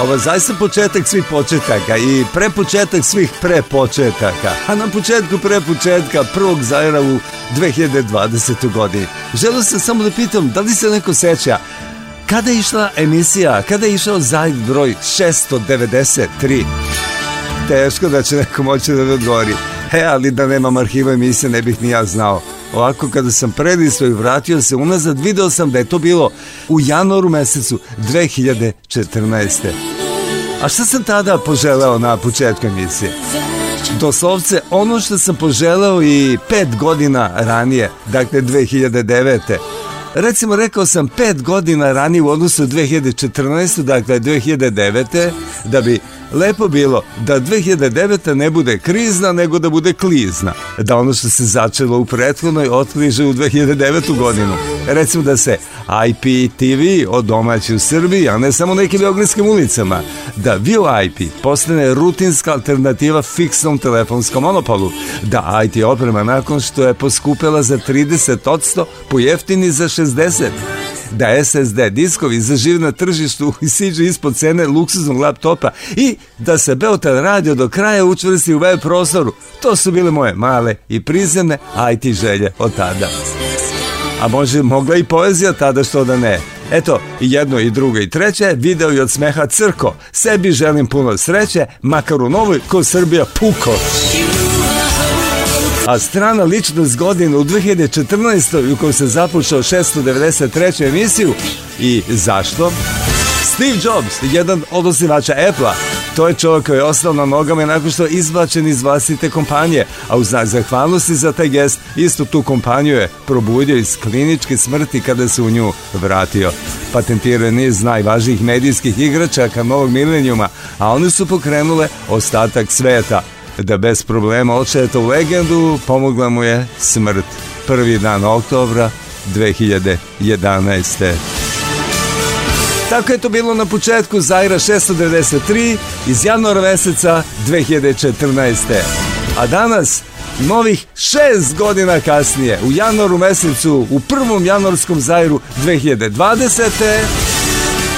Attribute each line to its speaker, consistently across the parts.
Speaker 1: Ovo zaista početak svih početaka i prepočetak svih prepočetaka. A na početku prepočetka prvog zajera u 2020. godini. Želio sam samo da pitam da li se neko seća kada je išla emisija, kada je išao zajed broj 693? Teško da će neko moći da odgovori. E, ali da nemam arhiva emisije ne bih ni ja znao. Ovako kada sam prelistao i vratio se unazad, video sam da je to bilo u januaru mesecu 2014. A šta sam tada poželeo na početku emisije? Doslovce ono što sam poželeo i pet godina ranije, dakle 2009. Recimo rekao sam pet godina ranije u odnosu 2014. dakle 2009. da bi lepo bilo da 2009. ne bude krizna, nego da bude klizna. Da ono što se začelo u prethodnoj otkriže u 2009. godinu. Recimo da se IPTV odomaći u Srbiji, a ne samo nekim beogradskim ulicama. Da VoIP postane rutinska alternativa fiksnom telefonskom monopolu. Da IT oprema nakon što je poskupela za 30%, pojeftini za 60% da SSD diskovi zažive na tržištu i siđu ispod cene luksuznog laptopa i da se Beotel radio do kraja učvrsti u web prostoru. To su bile moje male i prizemne IT želje od tada. A može mogla i poezija tada što da ne. Eto, i jedno i drugo i treće, video i od smeha crko. Sebi želim puno sreće, makar u novoj ko Srbija puko a strana ličnost godine u 2014. u kojoj se započeo 693. emisiju i zašto? Steve Jobs, jedan od osnivača Apple-a, to je čovjek koji je ostao na nogama nakon što je izbačen iz vlastite kompanije, a u znak zahvalnosti za taj gest istu tu kompaniju je probudio iz kliničke smrti kada se u nju vratio. Patentirao je niz najvažnijih medijskih igračaka novog milenijuma, a one su pokrenule ostatak sveta da bez problema odšeta u legendu, pomogla mu je smrt prvi dan oktobra 2011. Tako je to bilo na početku Zaira 693 iz januara meseca 2014. A danas, novih šest godina kasnije, u januaru mesecu, u prvom januarskom Zairu 2020.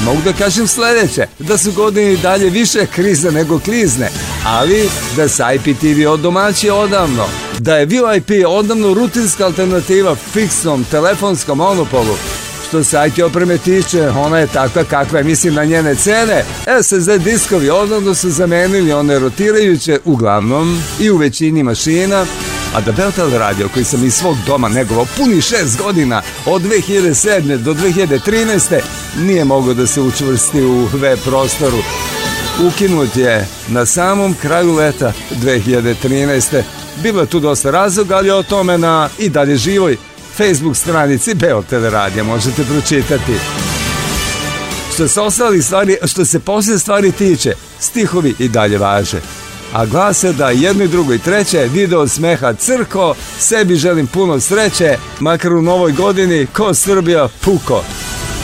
Speaker 1: Mogu da kažem sledeće, da su godine i dalje više krize nego klizne, ali da se IPTV od domaći odavno, da je VIP odavno rutinska alternativa fiksnom telefonskom monopolu, što se IT opreme tiče, ona je takva kakva je, mislim na njene cene. SSD diskovi odavno su zamenili one rotirajuće uglavnom i u većini mašina, a da Beltel radio koji sam iz svog doma negovao puni šest godina od 2007. do 2013. nije mogao da se učvrsti u web prostoru. Ukinut je na samom kraju leta 2013. Bilo je tu dosta razloga, ali o tome na i dalje živoj Facebook stranici Beotel radija možete pročitati. Što se ostali stvari, što se poslije stvari tiče, stihovi i dalje važe a glase da jedno i drugo i treće video od smeha crko, sebi želim puno sreće, makar u novoj godini ko Srbija puko.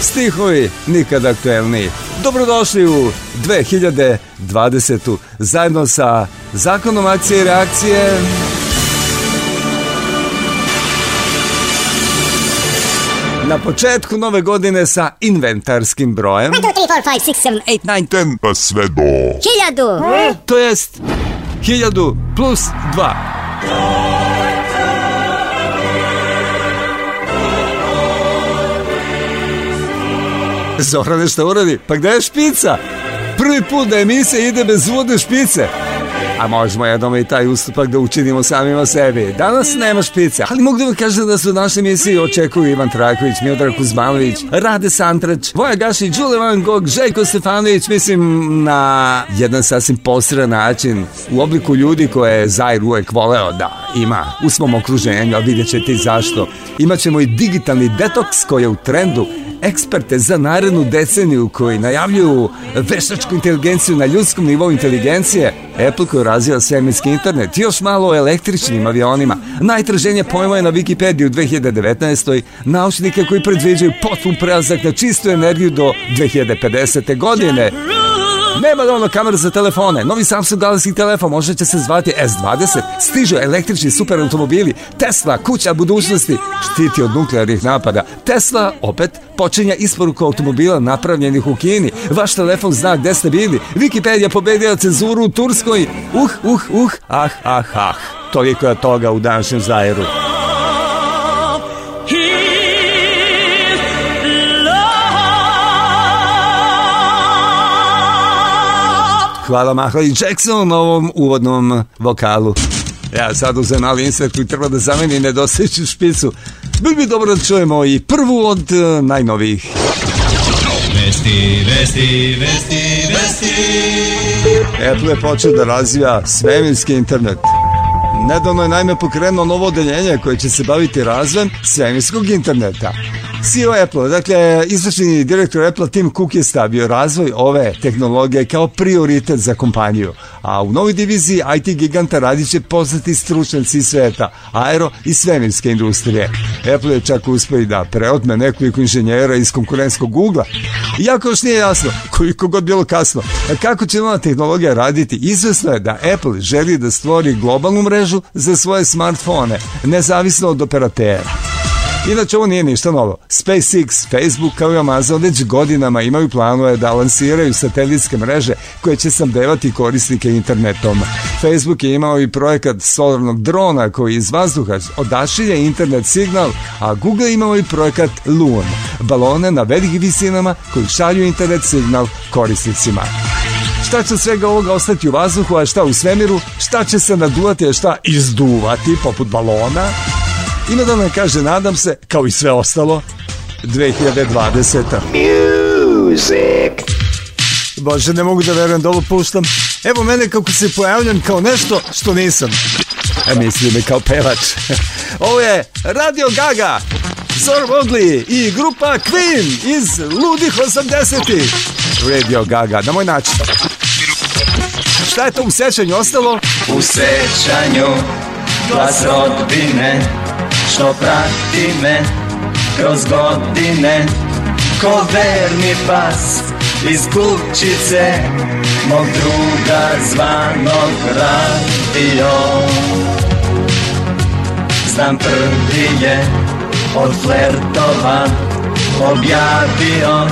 Speaker 1: Stihovi nikad aktuelniji. Dobrodošli u 2020. zajedno sa zakonom akcije i reakcije. Na početku nove godine sa inventarskim brojem
Speaker 2: 1, 2, 3, 4, 5, 6, 7, 8,
Speaker 1: 9, 10
Speaker 3: pa sve do
Speaker 2: hiljadu!
Speaker 1: To jest 1000 plus 2 Zorane šta uradi? Pa gde je špica? Prvi put da emisija ide bez uvodne špice a možemo jednom i taj ustupak da učinimo samima sebi. Danas nema špice, ali mogu da vam kažem da su u našoj emisiji očekuju Ivan Traković, Miodrag Kuzmanović, Rade Santrač, Voja Gašić, Đule Van Gogh, Željko Stefanović, mislim na jedan sasvim posredan način u obliku ljudi koje je Zair uvek voleo da ima u svom okruženju, a vidjet ćete i zašto. Imaćemo i digitalni detoks koji je u trendu eksperte za narednu deceniju koji najavljuju veštačku inteligenciju na ljudskom nivou inteligencije, Apple koji razvija svemirski internet, još malo o električnim avionima, najtraženje pojma je na Wikipediji u 2019. naučnike koji predviđaju potpun prelazak na čistu energiju do 2050. godine. Nema dovoljno kamera za telefone. Novi Samsung Galaxy telefon može će se zvati S20. Stižu električni super automobili. Tesla, kuća budućnosti, štiti od nuklearnih napada. Tesla, opet, počinja isporuku automobila napravljenih u Kini. Vaš telefon zna gde ste bili. Wikipedia pobedila cenzuru u Turskoj. Uh, uh, uh, ah, ah, ah. Toliko je toga u današnjem zajeru. Hvala Mahali Jackson na ovom uvodnom vokalu. Ja sad uzem mali insert koji treba da zameni nedoseću špicu. Bilo bi dobro da čujemo i prvu od uh, najnovijih.
Speaker 3: Vesti, vesti, vesti, vesti.
Speaker 1: Apple je počeo da razvija svemirski internet. Nedavno je naime pokrenuo novo odeljenje koje će se baviti razvojem svemirskog interneta. CEO Apple, dakle, izvršni direktor Apple Tim Cook je stavio razvoj ove tehnologije kao prioritet za kompaniju. A u novoj diviziji IT giganta radit će poznati stručnjaci sveta, aero i svemirske industrije. Apple je čak uspio da preotme nekoliko inženjera iz konkurentskog Google-a. Iako još nije jasno, koliko god bilo kasno, kako će nova tehnologija raditi, izvesno je da Apple želi da stvori globalnu mrežu za svoje smartfone, nezavisno od operatera. Inače, ovo nije ništa novo. SpaceX, Facebook kao i Amazon već godinama imaju planove da lansiraju satelitske mreže koje će samdevati korisnike internetom. Facebook je imao i projekat solarnog drona koji iz vazduha odašilje internet signal, a Google je imao i projekat Loon, balone na velikim visinama koji šalju internet signal korisnicima. Šta će svega ovoga ostati u vazduhu, a šta u svemiru? Šta će se naduvati, a šta izduvati, poput balona? Ima da me kaže, nadam se, kao i sve ostalo, 2020.
Speaker 4: Music.
Speaker 1: Bože, ne mogu da verujem da ovo puštam. Evo mene kako se pojavljam kao nešto što nisam. E, misli me kao pevač. ovo je Radio Gaga, Zor Wodley i grupa Queen iz ludih 80-ih. Radio Gaga, na moj način. Šta je to u sećanju ostalo?
Speaker 3: U sećanju glas rodbine što prati me kroz godine. Ko verni pas iz kućice mog druga zvanog radio. Znam prvi je od flertova objavio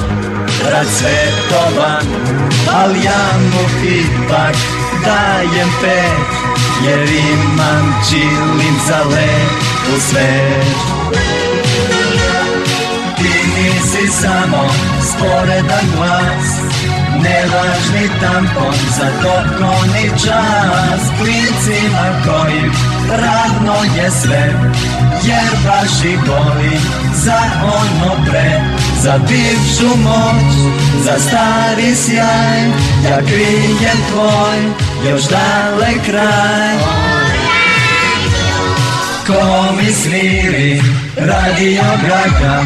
Speaker 3: rad svetovan al ja mu ipak dajem pet jer imam čilim za lepu svet. Ti nisi samo sporedan glas Nevažni tampon za tokoni čas. Klincima kojim ravno je sve Jer baš i boli za ono pre. Za bivšu moć, za stari sjaj Ja krijem tvoj, još dalek kraj. Ko mi smiri, radio Gaga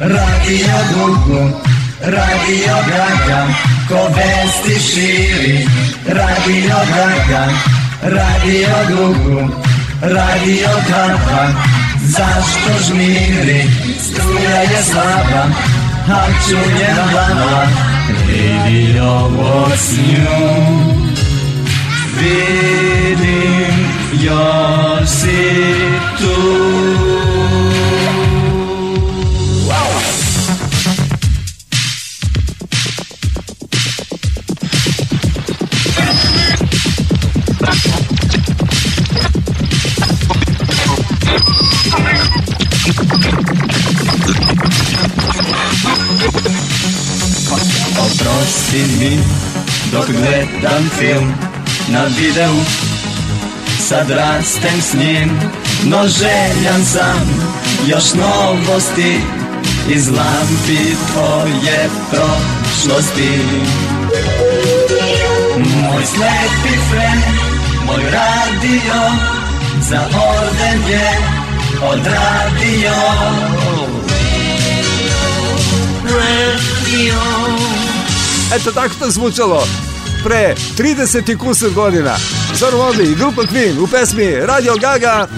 Speaker 3: Radio Dugu, radio Gaga Ko vesti širi, radio Gaga Radio Dugu, radio Gaga Zašto žmiri, struja je slaba A čujem glava, radio new Vidim, još si tu Oprosti mi dok gledam film na videu. Sad rastem s njim, no željan sam još novosti iz lampi tvoje prošlosti. Moj slepi fen, moj radio, za orden je odradio Radio
Speaker 1: Eto tako to zvučalo pre 30 i kusur godina. Zor Wodley i grupa Queen u pesmi Radio Gaga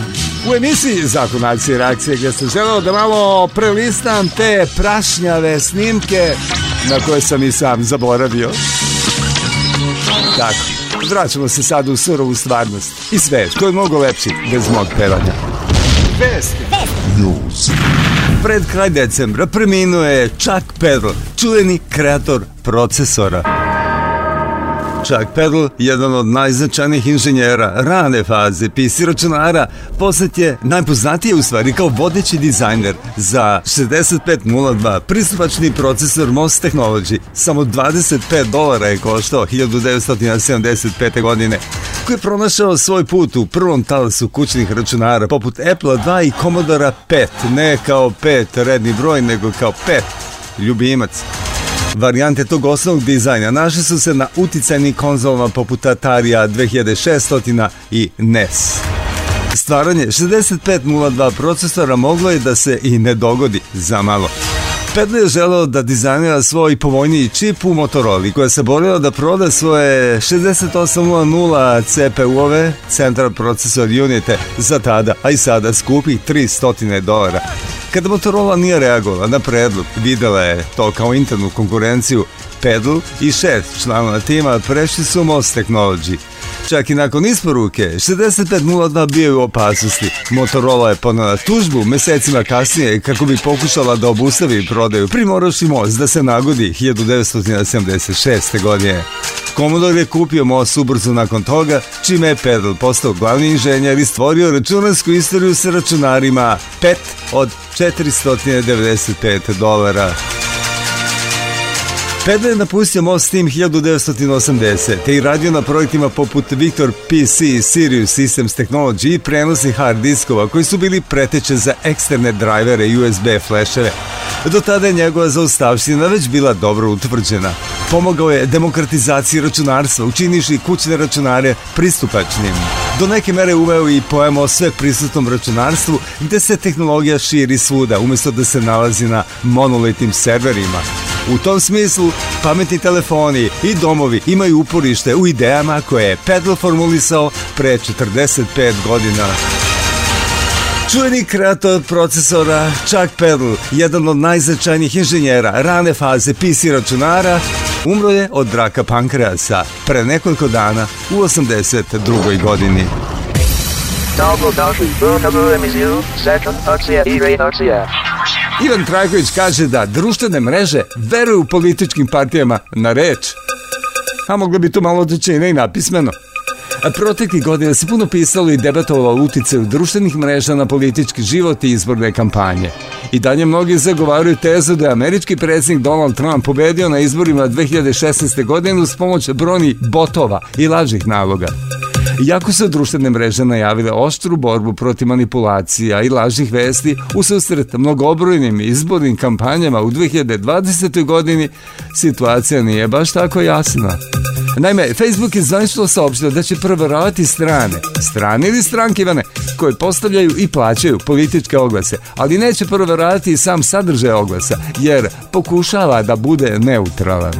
Speaker 1: u emisiji Zakon akcije i reakcije gdje sam želeo da malo prelistam te prašnjave snimke na koje sam i sam zaboravio. Tako, vraćamo se sad u surovu stvarnost i svet koji je mnogo lepši bez mog pevanja. Vesti. Pred kraj decembra preminuo je Chuck Peddle, čuveni kreator procesora. Chuck Peddle, jedan od najznačajnijih inženjera rane faze PC računara, poslet je najpoznatije u stvari kao vodeći dizajner za 6502 pristupačni procesor MOS Technology. Samo 25 dolara je koštao 1975. godine koji je pronašao svoj put u prvom talasu kućnih računara poput Apple 2 i Commodore 5, ne kao 5 redni broj, nego kao 5 ljubimac. Varijante tog osnovnog dizajna naše su se na uticajnim konzolama poput Atarija 2600 i NES. Stvaranje 6502 procesora moglo je da se i ne dogodi za malo. Pedle je želeo da dizajnira svoj povoljniji čip u Motorola koja se borila da proda svoje 6800 CPU-ove Central Processor Unite za tada, a i sada skupih 300 dolara. Kada Motorola nije reagovala na predlog, videla je to kao internu konkurenciju, Pedal i šest članova tima prešli su Most Technology. Čak i nakon isporuke, 6502 bio je u opasnosti. Motorola je ponela tužbu mesecima kasnije kako bi pokušala da obustavi prodaju primoravši most da se nagodi 1976. godine. Commodore je kupio most ubrzo nakon toga, čime je Pedal postao glavni inženjer i stvorio računarsku istoriju sa računarima PET od 495 dolara. Pedal je napustio Most Team 1980 te i radio na projektima poput Victor PC i Sirius Systems Technology i prenosi hard diskova koji su bili preteče za eksterne drajvere i USB fleševe. Do tada je njegova zaustavština već bila dobro utvrđena. Pomogao je demokratizaciji računarstva, učiniši kućne računare pristupačnim. Do neke mere uveo i pojem o sve prisutnom računarstvu gde se tehnologija širi svuda umesto da se nalazi na monolitnim serverima. U tom smislu, pametni telefoni i domovi imaju uporište u idejama koje je Pedal formulisao pre 45 godina. Čuveni kreator procesora Chuck Peddle, jedan od najznačajnijih inženjera rane faze PC računara, umro je od raka pankreasa pre nekoliko dana u 82. godini.
Speaker 5: Dobrodošli u novu emisiju Second Akcija i Reakcija.
Speaker 1: Ivan Trajković kaže da društvene mreže veruju političkim partijama na reč. A moglo bi to malo čine i napismeno. A protekli godina se puno pisalo i debatovalo o uticaju društvenih mreža na politički život i izborne kampanje. I dalje mnogi zagovaraju tezu da je američki predsjednik Donald Trump pobedio na izborima 2016. godine uz pomoć broni botova i lažih naloga. Iako su društvene mreže najavile oštru borbu protiv manipulacija i lažnih vesti u susret mnogobrojnim izbornim kampanjama u 2020. godini, situacija nije baš tako jasna. Naime, Facebook je zvanično saopštio da će proveravati strane, strane ili stranke, Ivane, koje postavljaju i plaćaju političke oglase, ali neće proveravati i sam sadržaj oglasa, jer pokušava da bude neutralan.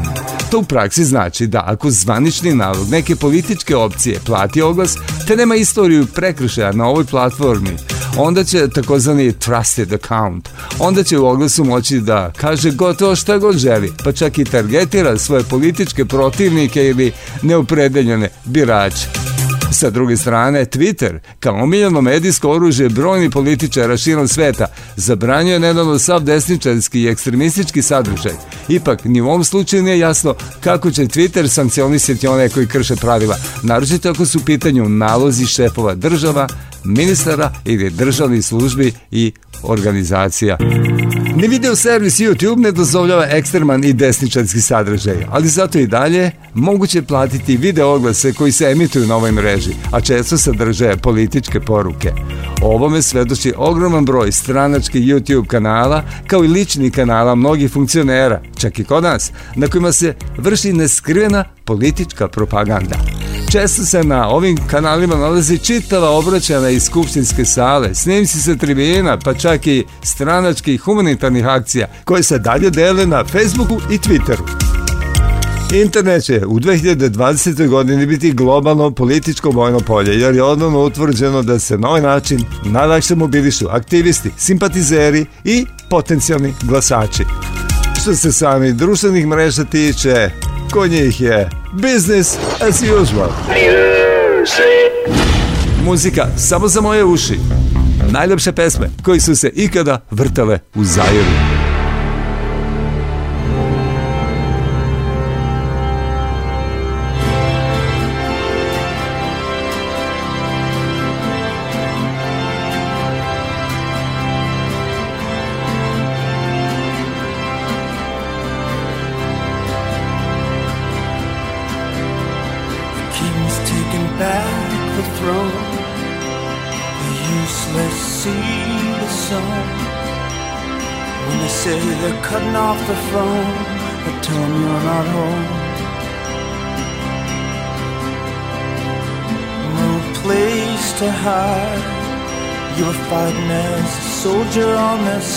Speaker 1: To u praksi znači da ako zvanični nalog neke političke opcije plati oglas, te nema istoriju prekršaja na ovoj platformi, onda će takozvani trusted account, onda će u oglasu moći da kaže gotovo šta god želi, pa čak i targetira svoje političke protivnike ili neopredeljene birače. Sa druge strane, Twitter, kao omiljeno medijsko oružje brojni političara širom sveta, zabranjuje nedavno sav desničarski i ekstremistički sadržaj. Ipak, ni u ovom slučaju nije jasno kako će Twitter sankcionisati one koji krše pravila, naročito ako su u pitanju nalozi šefova država, ministara ili državnih službi i organizacija. Ni video servis YouTube ne dozvoljava ekstreman i desničarski sadržaj, ali zato i dalje moguće platiti video oglase koji se emituju na ovoj mreži, a često sadrže političke poruke. O ovome svedoči ogroman broj stranačkih YouTube kanala, kao i ličnih kanala mnogih funkcionera, čak i kod nas, na kojima se vrši neskrivena politička propaganda. Često se na ovim kanalima nalazi čitava obraćana iz skupštinske sale, snimci sa tribina, pa čak i stranačkih humanitarnih akcija koje se dalje dele na Facebooku i Twitteru. Internet će u 2020. godini biti globalno političko vojno polje, jer je odnovno utvrđeno da se na ovaj način najlakše mobilišu aktivisti, simpatizeri i potencijalni glasači. Što se sami društvenih mreža tiče, kod njih je business as usual. Muzika samo za moje uši. Najljepše pesme koji su se ikada vrtale u Zairu.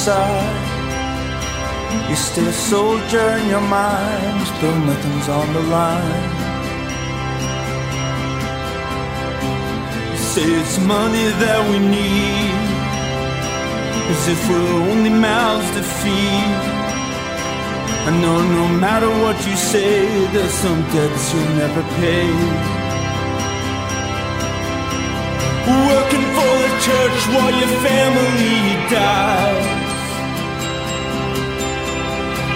Speaker 6: Side. You're still a soldier in your mind, though nothing's on the line. You say it's money that we need As if we're only mouths to feed I know no matter what you say There's some debts you'll never pay Working for the church while your family dies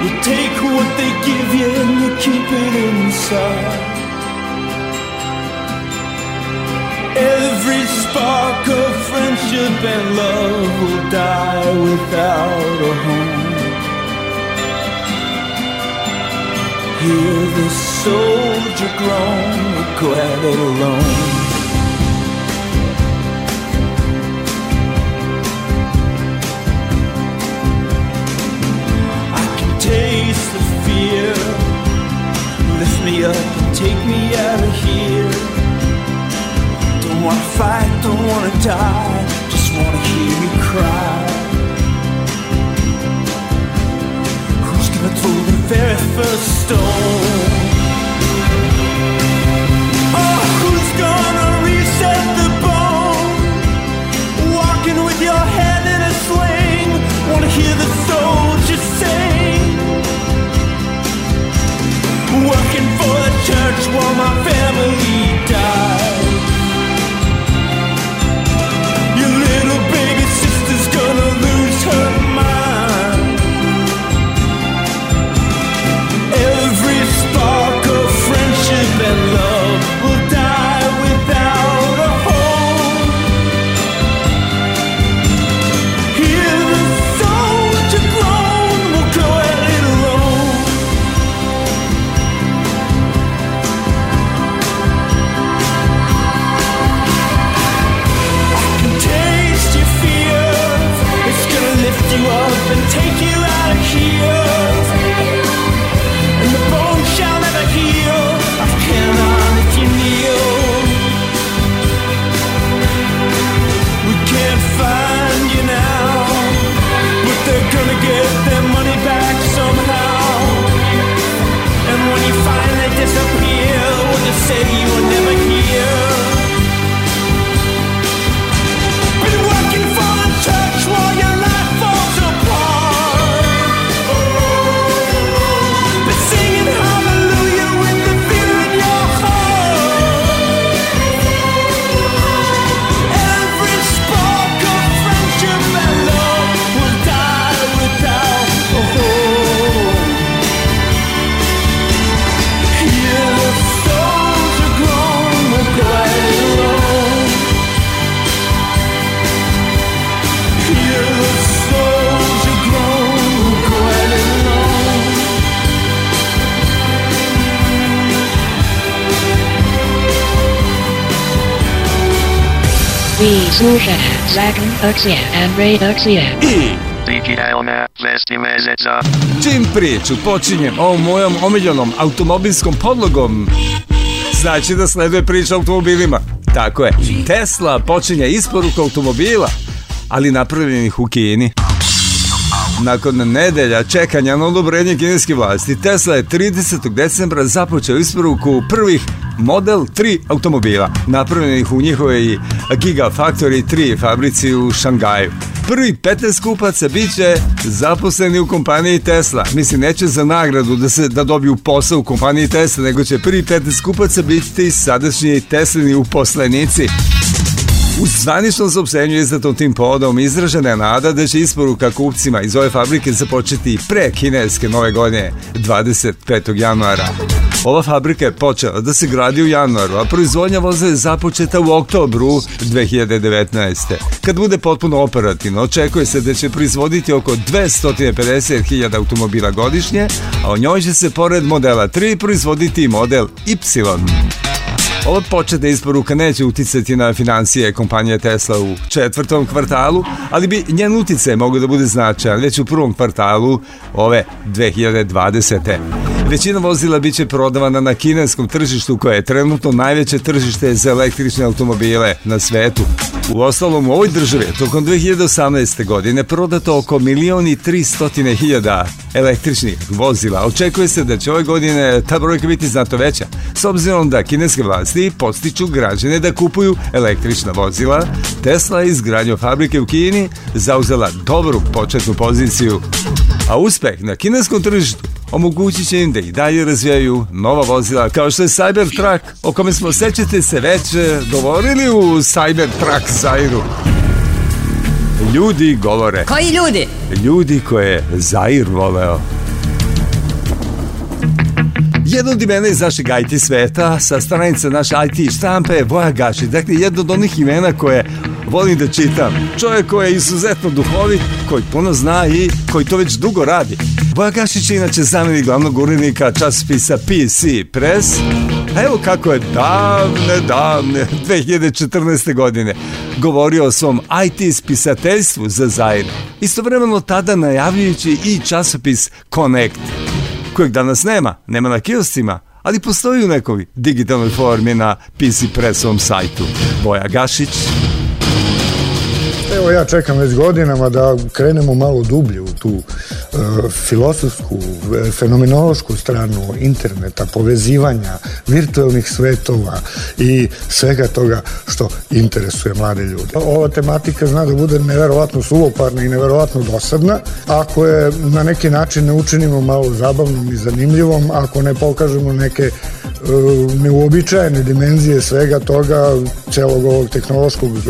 Speaker 6: You take what they give you and you keep it inside Every spark of friendship and love will die without a home. Hear the soldier groan, glad it alone. Lift me up and take me out of here. Don't wanna fight, don't wanna die, just wanna hear you cry. Who's gonna throw the very first stone? Oh, who's gonna reset the bone? Walking with your head in a sling, wanna hear the soldiers Working for the church while my family dies. Say to get their money back somehow. And when you finally disappear, what do you say you
Speaker 7: Vi slušate.
Speaker 1: I
Speaker 5: Digitalna
Speaker 1: čim priču počinjem ovom mojom omiljenom automobilskom podlogom, znači da sleduje priča o automobilima. Tako je, Tesla počinje isporuku automobila, ali napravljenih u Kini. Nakon nedelja čekanja na odobrenje kineske vlasti, Tesla je 30. decembra započeo isporuku prvih Model 3 automobila, napravljenih u njihovoj Gigafactory 3 fabrici u Šangaju. Prvi 15 kupaca bit će zaposleni u kompaniji Tesla. Mislim, neće za nagradu da se da dobiju posao u kompaniji Tesla, nego će prvi 15 kupaca biti sadašnji Teslini uposlenici. U zvaničnom saopštenju izdatom tim povodom izražena je nada da će isporuka kupcima iz ove fabrike započeti pre kineske nove godine 25. januara. Ova fabrika je počela da se gradi u januaru, a proizvodnja voza je započeta u oktobru 2019. Kad bude potpuno operativno, očekuje se da će proizvoditi oko 250.000 automobila godišnje, a o njoj će se pored modela 3 proizvoditi i model Y. Ova početna isporuka neće uticati na financije kompanije Tesla u četvrtom kvartalu, ali bi njen uticaj mogao da bude značajan već u prvom kvartalu ove 2020. Većina vozila biće prodavana na kineskom tržištu koje je trenutno najveće tržište za električne automobile na svetu. U ostalom u ovoj državi tokom 2018. godine prodato oko milion i 300 hiljada električnih vozila. Očekuje se da će ove godine ta brojka biti znato veća, s obzirom da kineske vlasti postiču građane da kupuju električna vozila. Tesla je izgradnjom fabrike u Kini zauzela dobru početnu poziciju. A uspeh na kineskom tržištu omogućit će im da i dalje razvijaju nova vozila kao što je Cybertruck o kome smo sećate se već e, govorili u Cybertruck Zairu. Ljudi govore.
Speaker 2: Koji ljudi?
Speaker 1: Ljudi koje Zair voleo. Jedno od imena iz našeg IT sveta sa stranica naše IT štampe je Voja Gašić. Dakle, jedno od onih imena koje volim da čitam. Čovjek koji je izuzetno duhovit, koji puno zna i koji to već dugo radi. Voja Gašić je inače zamenik glavnog urednika časopisa PC Press, a evo kako je davne, davne 2014. godine govorio o svom IT spisateljstvu za Zaire. Istovremeno tada najavljujući i časopis Connect, kojeg danas nema, nema na kioscima, ali postoji u nekoj digitalnoj formi na PC Pressovom sajtu. Boja Gašić,
Speaker 8: Evo ja čekam već godinama da krenemo malo dublje u tu e, filosofsku, e, fenomenološku stranu interneta, povezivanja, virtualnih svetova i svega toga što interesuje mlade ljude. Ova tematika zna da bude neverovatno suvoparna i neverovatno dosadna ako je na neki način ne učinimo malo zabavnom i zanimljivom, ako ne pokažemo neke e, neuobičajene dimenzije svega toga, celog ovog tehnološkog e,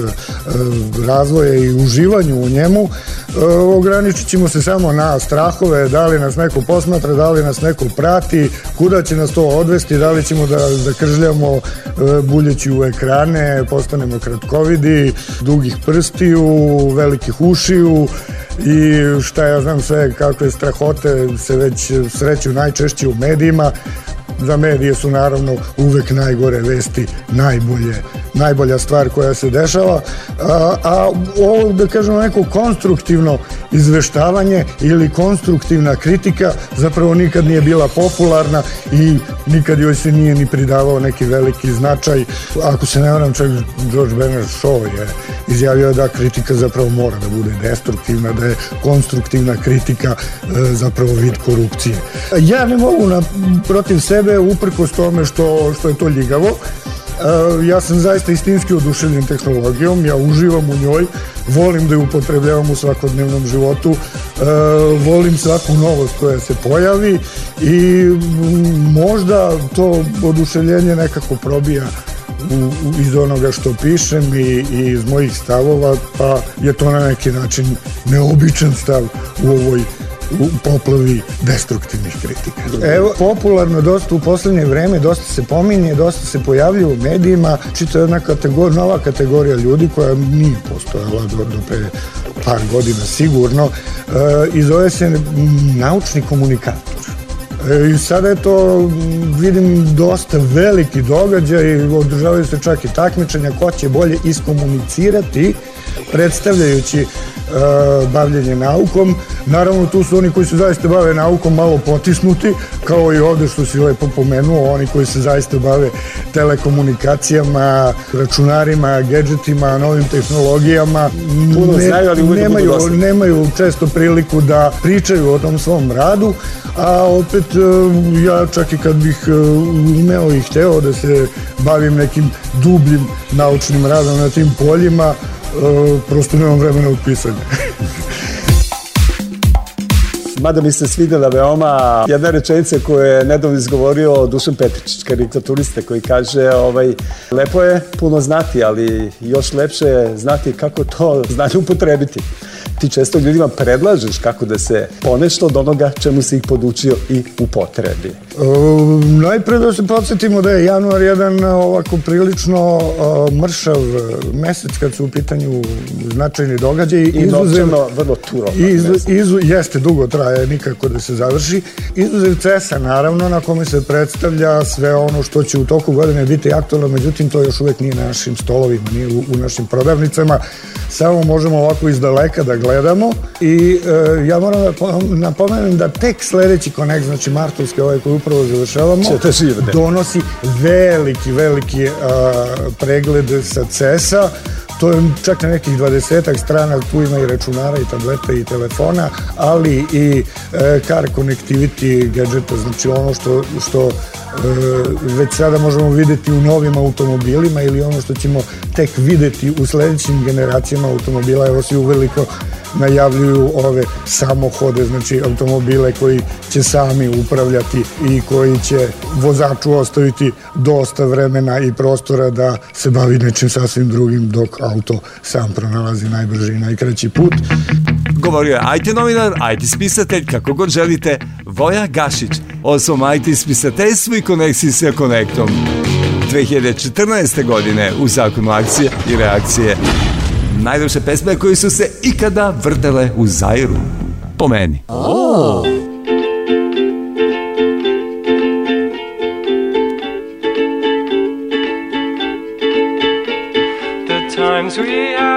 Speaker 8: i uživanju u njemu, e, ograničit ćemo se samo na strahove, da li nas neko posmatra, da li nas neko prati, kuda će nas to odvesti, da li ćemo da, da kržljamo e, buljeći u ekrane, postanemo kratkovidi, dugih prstiju, velikih ušiju, i šta ja znam sve kakve strahote se već sreću najčešće u medijima za medije su naravno uvek najgore vesti najbolje najbolja stvar koja se dešava. A, a ovo da kažemo neko konstruktivno izveštavanje ili konstruktivna kritika zapravo nikad nije bila popularna i nikad joj se nije ni pridavao neki veliki značaj. Ako se ne varam čak George Bernard Shaw je izjavio da kritika zapravo mora da bude destruktivna da je konstruktivna kritika e, zapravo vid korupcije. Ja ne mogu na, protiv sebe uprkos tome što, što je to ljigavo. Uh, ja sam zaista istinski oduševljen tehnologijom, ja uživam u njoj, volim da je upotrebljavam u svakodnevnom životu, uh, volim svaku novost koja se pojavi i možda to oduševljenje nekako probija u, iz onoga što pišem i, i iz mojih stavova, pa je to na neki način neobičan stav u ovoj u poplavi destruktivnih kritika. Evo, popularno dosta u poslednje vreme, dosta se pominje, dosta se pojavljuje u medijima, čito jedna kategorija, nova kategorija ljudi koja nije postojala do, do pre par godina sigurno, e, i zove se naučni komunikator. E, I sada je to, vidim, dosta veliki događaj, održavaju se čak i takmičenja ko će bolje iskomunicirati predstavljajući uh, bavljenje naukom. Naravno, tu su oni koji se zaista bave naukom malo potisnuti, kao i ovde što si lepo pomenuo, oni koji se zaista bave telekomunikacijama, računarima, gadgetima, novim tehnologijama.
Speaker 9: Puno ne, znaju, ali
Speaker 8: nemaju, nemaju često priliku da pričaju o tom svom radu, a opet ja čak i kad bih umeo i hteo da se bavim nekim dubljim naučnim radom na tim poljima, prosto nemam vremena u pisanju.
Speaker 10: Mada mi se svidela veoma jedna rečenica koju je nedavno izgovorio Dušan Petričić, karikaturista, koji kaže ovaj, lepo je puno znati, ali još lepše je znati kako to znanje upotrebiti. Ti često ljudima predlažeš kako da se ponešto od onoga čemu si ih podučio i upotrebi.
Speaker 8: E, najpre da se podsjetimo da je januar jedan ovako prilično uh, mršav mesec kad su u pitanju značajni događaji.
Speaker 10: I novčano vrlo turovno.
Speaker 8: Izu, izu, jeste, dugo traje, nikako da se završi. Izuzev CES-a, naravno, na kome se predstavlja sve ono što će u toku godine biti aktualno, međutim, to još uvek nije na našim stolovima, nije u, u našim prodavnicama. Samo možemo ovako iz daleka da gledamo i uh, ja moram da napomenem da tek sledeći konekt, znači martovski ovaj koji upravo završavamo, donosi veliki, veliki uh, pregled sa CES-a to je čak na nekih 20 strana, tu ima i računara i tableta i telefona, ali i e, car connectivity gadgeta, znači ono što, što e, već sada možemo videti u novim automobilima ili ono što ćemo tek videti u sledećim generacijama automobila, evo svi uveliko najavljuju ove samohode, znači automobile koji će sami upravljati i koji će vozaču ostaviti dosta vremena i prostora da se bavi nečim sasvim drugim dok auto sam pronalazi najbrži i najkraći put.
Speaker 10: Govorio je IT novinar, IT spisatelj, kako god želite, Voja Gašić o IT spisateljstvu i konekciji sa Konektom. 2014. godine u zakonu akcije i reakcije najljepše pesme koje su se ikada vrtele u Zairu. Po meni. Oh.
Speaker 11: The times we had,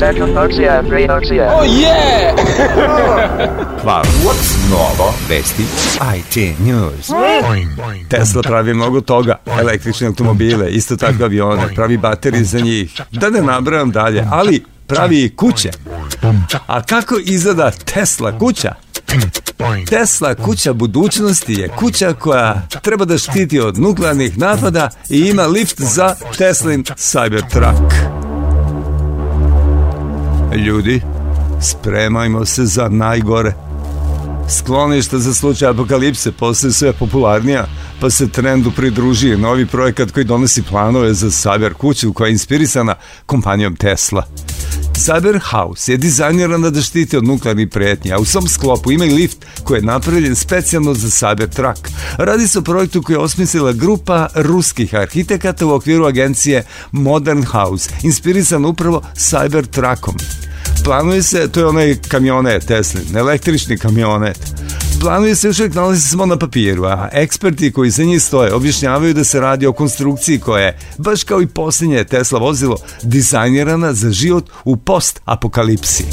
Speaker 5: Second RCA and Ray RCA.
Speaker 1: Hvala. Novo, vesti, IT News. Tesla pravi mnogo toga, električne automobile, isto tako avione, pravi baterije za njih, da ne nabrajam dalje, ali pravi i kuće. A kako izgleda Tesla kuća? Tesla kuća budućnosti je kuća koja treba da štiti od nuklearnih napada i ima lift za Teslin Cybertruck. Ljudi, spremajmo se za najgore. Skloništa za slučaj apokalipse postaju sve popularnija, pa se trendu pridružuje novi projekat koji donosi planove za cyber kuću koja je inspirisana kompanijom Tesla. Cyber House je dizajnirana da štiti od nuklearnih pretnji, a u svom sklopu ima i lift koji je napravljen specijalno za Cybertruck. Radi se o projektu koji je osmislila grupa ruskih arhitekata u okviru agencije Modern House, inspirisan upravo Cybertruckom. Planuje se, to je onaj kamionet Teslin, električni kamionet. Planuje se još uvijek nalazi samo na papiru, a eksperti koji za njih stoje objašnjavaju da se radi o konstrukciji koja je, baš kao i posljednje Tesla vozilo, dizajnirana za život u post-apokalipsi.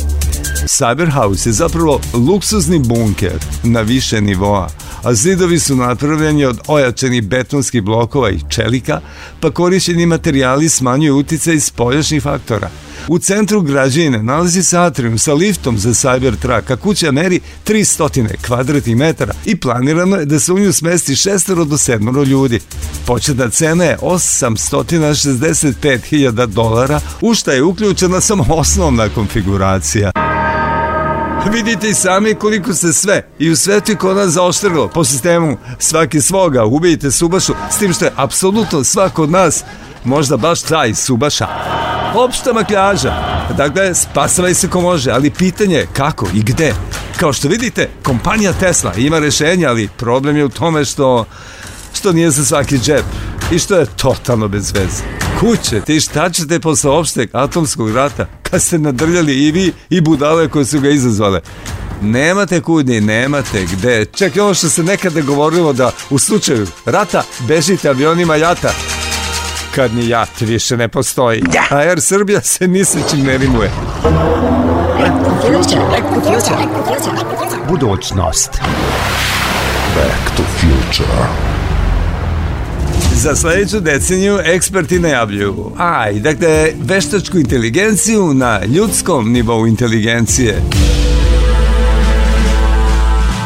Speaker 1: Cyberhouse je zapravo luksuzni bunker na više nivoa, a zidovi su napravljeni od ojačenih betonskih blokova i čelika, pa korišćeni materijali smanjuju uticaj spoljašnjih faktora. U centru građine nalazi se atrium sa liftom za Cybertruck, a kuća meri 300 kvadratnih metara i planirano je da se u nju smesti šestero do sedmoro ljudi. Početna cena je 865.000 dolara, u šta je uključena samo osnovna konfiguracija. Vidite i sami koliko se sve i u svetu i kod nas zaoštrilo po sistemu svaki svoga, ubijite Subašu, s tim što je apsolutno svako od nas možda baš taj Subaša. Opšta makljaža. Dakle, spasavaj se ko može, ali pitanje je kako i gde. Kao što vidite, kompanija Tesla ima rešenje, ali problem je u tome što što nije za svaki džep i što je totalno bez veze. Kuće, ti šta ćete posle opšteg atomskog rata kad ste nadrljali i vi i budale koje su ga izazvale? Nemate kudni, nemate gde. Čak ono što se nekada govorilo da u slučaju rata bežite avionima jata kad ni jat više ne postoji. A Air Srbija se ni sa čim ne rimuje. Budućnost.
Speaker 4: Back to future.
Speaker 1: Za sledeću deceniju eksperti najavljuju aj, dakle, veštačku inteligenciju na ljudskom nivou inteligencije.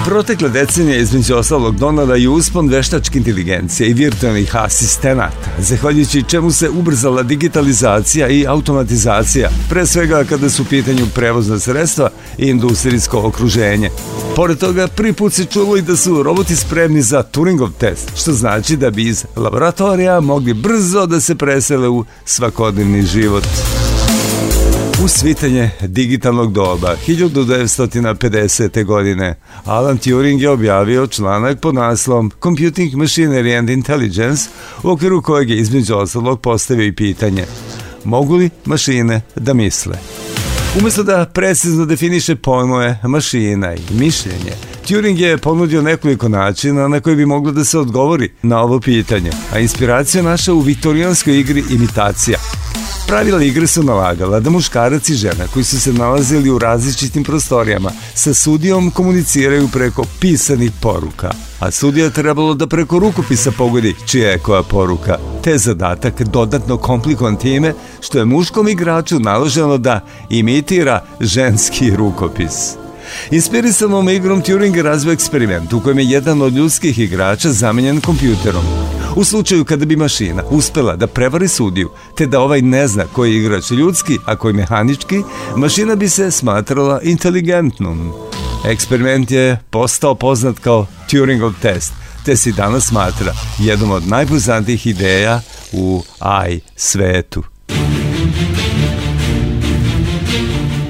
Speaker 1: Protekle decenije između ostalog donala i uspon veštačke inteligencije i virtualnih asistenata, zahvaljujući čemu se ubrzala digitalizacija i automatizacija, pre svega kada su u pitanju prevozna sredstva i industrijsko okruženje. Pored toga, prvi put se čulo i da su roboti spremni za Turingov test, što znači da bi iz laboratorija mogli brzo da se presele u svakodnevni život. Usvitanje digitalnog doba 1950. godine Alan Turing je objavio članak pod naslom Computing Machinery and Intelligence u okviru kojeg je između ostalog postavio i pitanje Mogu li mašine da misle? Umesto da precizno definiše pojmove mašina i mišljenje, Turing je ponudio nekoliko načina na koji bi moglo da se odgovori na ovo pitanje, a inspiracija naša u viktorijanskoj igri imitacija. Pravila igre su nalagala da muškarac i žena koji su se nalazili u različitim prostorijama sa sudijom komuniciraju preko pisanih poruka, a sudija trebalo da preko rukopisa pogodi čija je koja poruka. Te zadatak dodatno komplikovan time što je muškom igraču naloženo da imitira ženski rukopis. Inspirisanom igrom Turing je razvio eksperiment u kojem je jedan od ljudskih igrača zamenjen kompjuterom. U slučaju kada bi mašina uspela da prevari sudiju, te da ovaj ne zna koji je igrač ljudski, a koji mehanički, mašina bi se smatrala inteligentnom. Eksperiment je postao poznat kao Turingov test, te se danas smatra jednom od najpoznatijih ideja u AI svetu.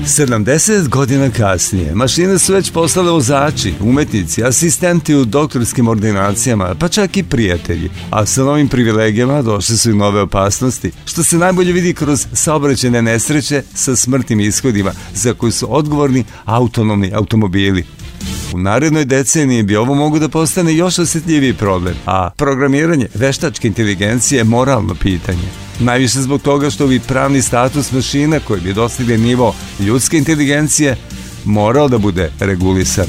Speaker 1: 70 godina kasnije, mašine su već postale vozači, umetnici, asistenti u doktorskim ordinacijama, pa čak i prijatelji. A sa novim privilegijama došle su i nove opasnosti, što se najbolje vidi kroz saobraćene nesreće sa smrtnim ishodima, za koji su odgovorni autonomni automobili. U narednoj deceniji bi ovo mogu da postane još osjetljiviji problem, a programiranje veštačke inteligencije je moralno pitanje.
Speaker 6: Najviše zbog toga što bi pravni status mašina koji bi dostigli nivo ljudske inteligencije morao da bude regulisan.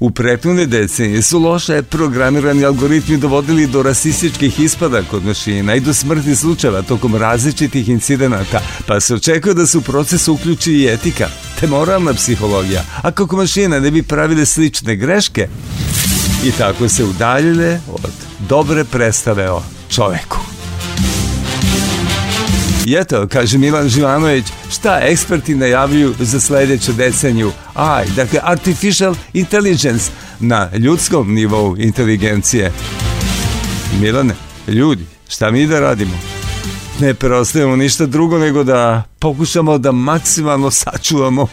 Speaker 6: U prethodne decenije su loše programirani algoritmi dovodili do rasističkih ispada kod mašina i do smrtnih slučajeva tokom različitih incidenata, pa se očekuje da se u proces uključi i etika, te moralna psihologija, a kako mašina ne bi pravile slične greške i tako se udaljile od dobre predstave o čoveku. I eto, kaže Milan Živanović, šta eksperti najavljuju za sledeću deceniju? Aj, dakle, artificial intelligence na ljudskom nivou inteligencije. Milane, ljudi, šta mi da radimo? Ne preostajemo ništa drugo nego da pokušamo da maksimalno sačuvamo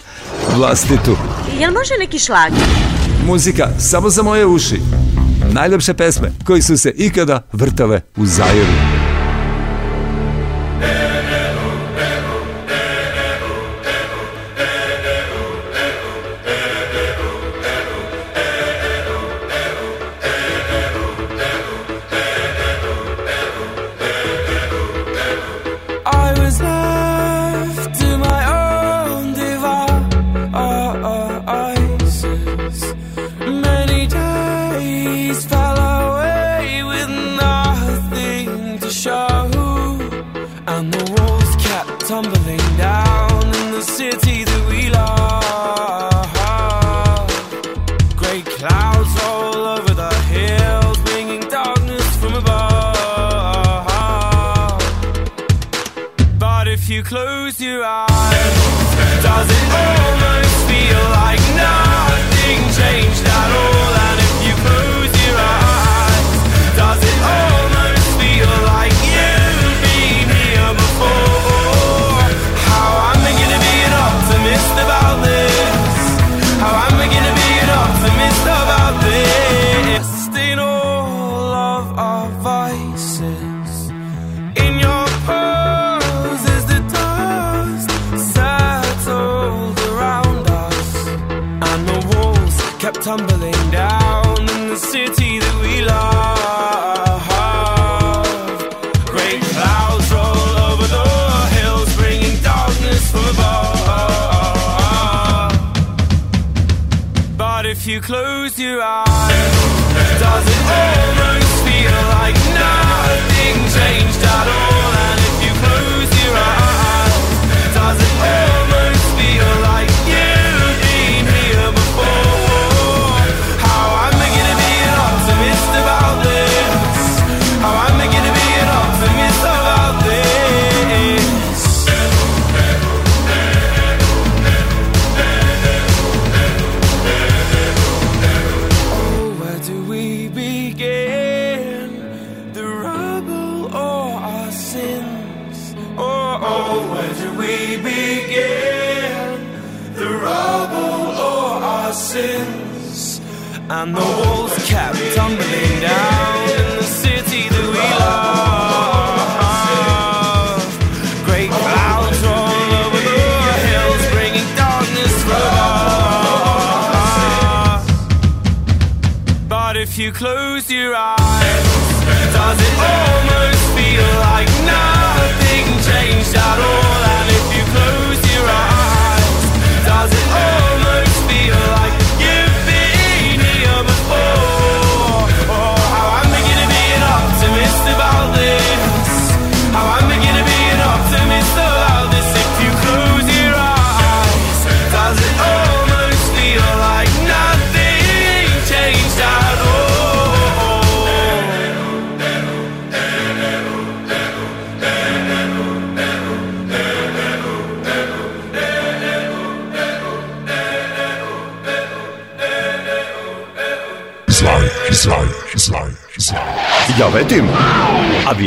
Speaker 6: vlastitu.
Speaker 12: Jel može neki šlag?
Speaker 6: Muzika samo za moje uši. Najljepše pesme koji su se ikada vrtale u Zairu.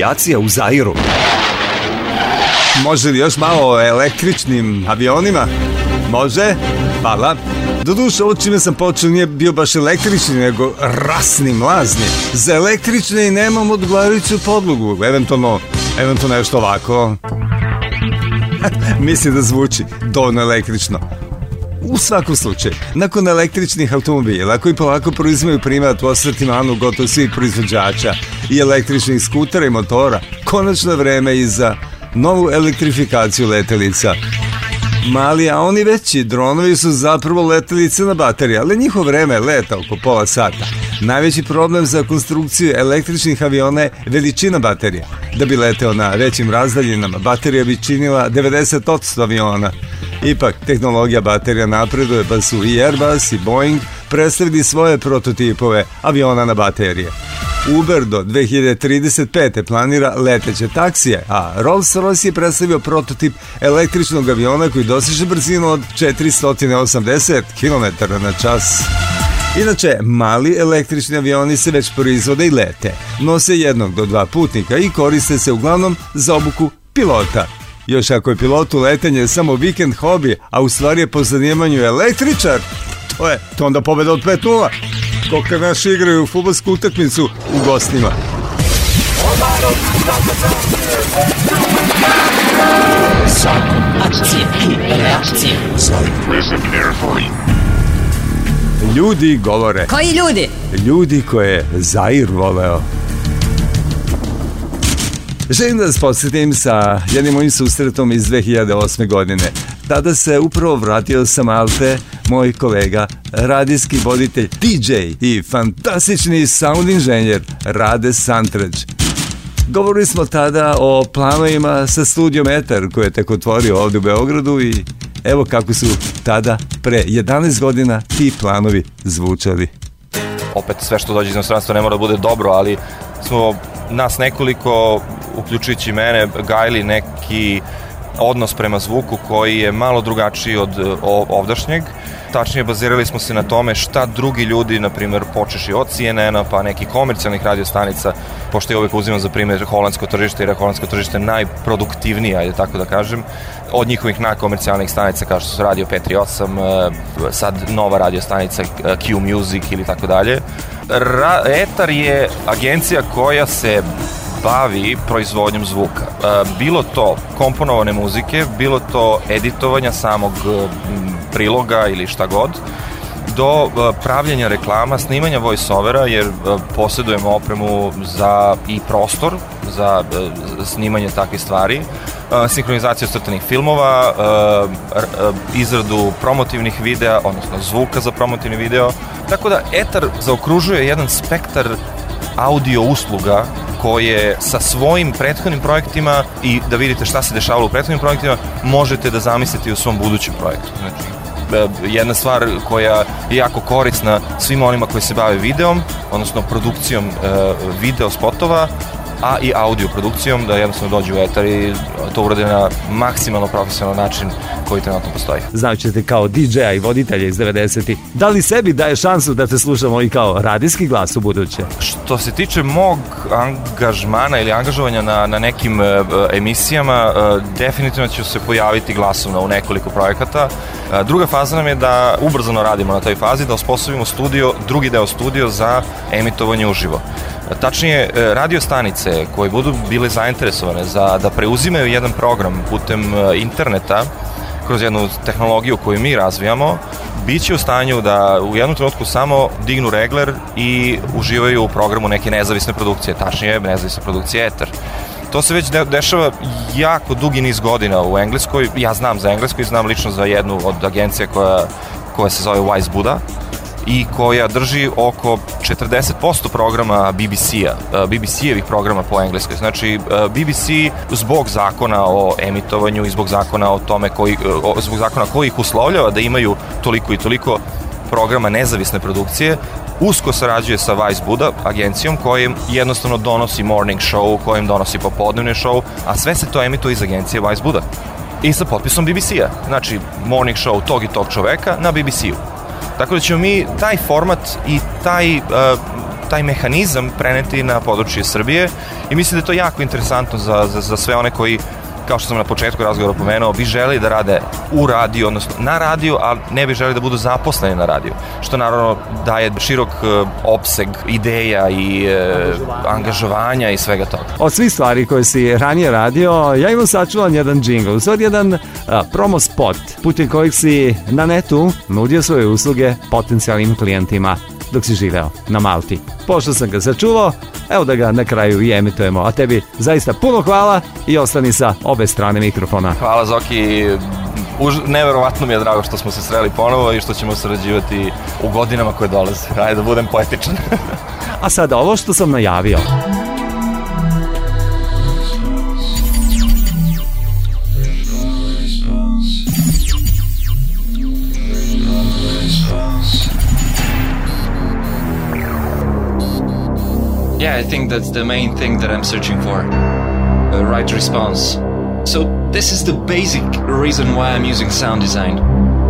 Speaker 6: Avijacija u Zairu. Može li još malo o električnim avionima? Može? Hvala. Doduše, ovo čime sam počeo nije bio baš električni, nego rasni, mlazni. Za električne i nemam odgovarajuću podlogu. Eventualno, eventualno nešto ovako. Mislim da zvuči dovoljno električno.
Speaker 1: U svakom slučaju, nakon električnih automobila koji polako proizimaju primat u osvrtimanu gotovo svih proizvođača i električnih skutera i motora, konačno je vreme i za novu elektrifikaciju letelica. Mali, a oni veći dronovi su zapravo letelice na baterije, ali njihov vreme leta oko pola sata. Najveći problem za konstrukciju električnih aviona je veličina baterija. Da bi leteo na većim razdaljinama, baterija bi činila 90% aviona. Ipak, tehnologija baterija napreduje, pa su i Airbus i Boeing predstavili svoje prototipove aviona na baterije. Uber do 2035. planira leteće taksije, a Rolls-Royce je predstavio prototip električnog aviona koji doseže brzinu od 480 km na čas. Inače, mali električni avioni se već proizvode i lete. Nose jednog do dva putnika i koriste se uglavnom za obuku pilota. Još ako je pilotu letenje samo vikend hobi, a u stvari je po zanimanju električar, to je, to onda pobeda od 5-0. Koliko naši igraju futbolsku utakmicu u gostima.
Speaker 7: Akcije i reakcije.
Speaker 4: Listen carefully.
Speaker 1: Ljudi govore.
Speaker 2: Koji ljudi?
Speaker 1: Ljudi koje je Zair voleo. Želim da vas podsjetim sa jednim mojim susretom iz 2008. godine. Tada se upravo vratio sa Malte moj kolega, radijski voditelj DJ i fantastični sound inženjer Rade Santreć. Govorili smo tada o planovima sa studijom Eter koji je tek otvorio ovdje u Beogradu i evo kako su tada pre 11 godina ti planovi zvučali.
Speaker 9: opet sve što dođe iz inostranstva ne mora da bude dobro, ali smo nas nekoliko, uključujući mene, gajili neki odnos prema zvuku koji je malo drugačiji od e, ovdašnjeg. Tačnije, bazirali smo se na tome šta drugi ljudi, na primjer, počeši od CNN-a pa nekih komercijalnih radiostanica, pošto ja uvek uzimam za primjer holandsko tržište, jer je holandsko tržište najproduktivnije, ajde tako da kažem, od njihovih najkomercijalnih stanica kao što su Radio 538, e, sad nova radio stanica e, Q Music ili tako dalje. Ra Etar je agencija koja se bavi proizvodnjom zvuka. E, Bilo to komponovane muzike, bilo to editovanja samog e, priloga ili šta god, do e, pravljenja reklama, snimanja voice-overa, jer posjedujemo opremu za i prostor za snimanje takvih stvari, sinhronizaciju crtanih filmova, izradu promotivnih videa, odnosno zvuka za promotivni video. Tako da Etar zaokružuje jedan spektar audio usluga koje sa svojim prethodnim projektima i da vidite šta se dešavalo u prethodnim projektima možete da zamislite i u svom budućem projektu. Znači, e, jedna stvar koja je jako korisna svima onima koji se bave videom, odnosno produkcijom e, video spotova, a i audio produkcijom, da jednostavno dođu u etar i to urade na maksimalno profesionalan način koji trenutno postoji.
Speaker 1: Znajući kao DJ-a i voditelja iz 90. Da li sebi daje šansu da te slušamo i kao radijski glas u buduće?
Speaker 9: Što se tiče mog angažmana ili angažovanja na, na nekim e, emisijama, e, definitivno ću se pojaviti glasovno u nekoliko projekata. E, druga faza nam je da ubrzano radimo na toj fazi, da osposobimo studio, drugi deo studio za emitovanje uživo. Tačnije, e, radio stanice koje budu bile zainteresovane za da preuzimaju jedan program putem e, interneta, kroz jednu tehnologiju koju mi razvijamo, bit će u stanju da u jednom trenutku samo dignu regler i uživaju u programu neke nezavisne produkcije, tačnije nezavisne produkcije Ether. To se već de dešava jako dugi niz godina u Engleskoj. Ja znam za Englesku i znam lično za jednu od agencija koja, koja se zove Wise Buddha i koja drži oko 40% programa BBC-a, e, BBC-evih programa po engleskoj. Znači, e, BBC zbog zakona o emitovanju i zbog zakona o tome koji, e, zbog zakona koji ih uslovljava da imaju toliko i toliko programa nezavisne produkcije, usko sarađuje sa Vice Buda agencijom kojim jednostavno donosi morning show, kojim donosi popodnevni show, a sve se to emituje iz agencije Vice Buda. I sa potpisom BBC-a. Znači, morning show tog i tog čoveka na BBC-u. Tako da ćemo mi taj format i taj, uh, taj mehanizam preneti na područje Srbije i mislim da je to jako interesantno za, za, za sve one koji kao što sam na početku razgovora pomenuo, bi želi da rade u radiju, odnosno na radiju, a ne bi želi da budu zaposleni na radiju. Što naravno daje širok e, opseg ideja i e, angažovanja i svega toga.
Speaker 1: Od svih stvari koje si ranije radio, ja imam sačuvan jedan džingl, u stvari jedan a, promo spot, putem kojeg si na netu nudio svoje usluge potencijalnim klijentima dok si živeo na Malti. Pošto sam ga sačuvao, evo da ga na kraju i emitujemo. A tebi zaista puno hvala i ostani sa obe strane mikrofona.
Speaker 9: Hvala Zoki, Už, neverovatno mi je drago što smo se sreli ponovo i što ćemo sarađivati u godinama koje dolaze. Ajde da budem poetičan.
Speaker 1: A sada ovo što sam najavio.
Speaker 13: Yeah, I think that's the main thing that I'm searching for. A right response. So, this is the basic reason why I'm using sound design.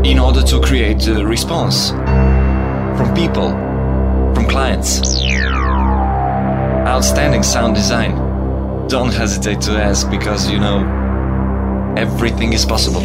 Speaker 13: In order to create a response from people, from clients. Outstanding sound design. Don't hesitate to ask because, you know, everything is possible.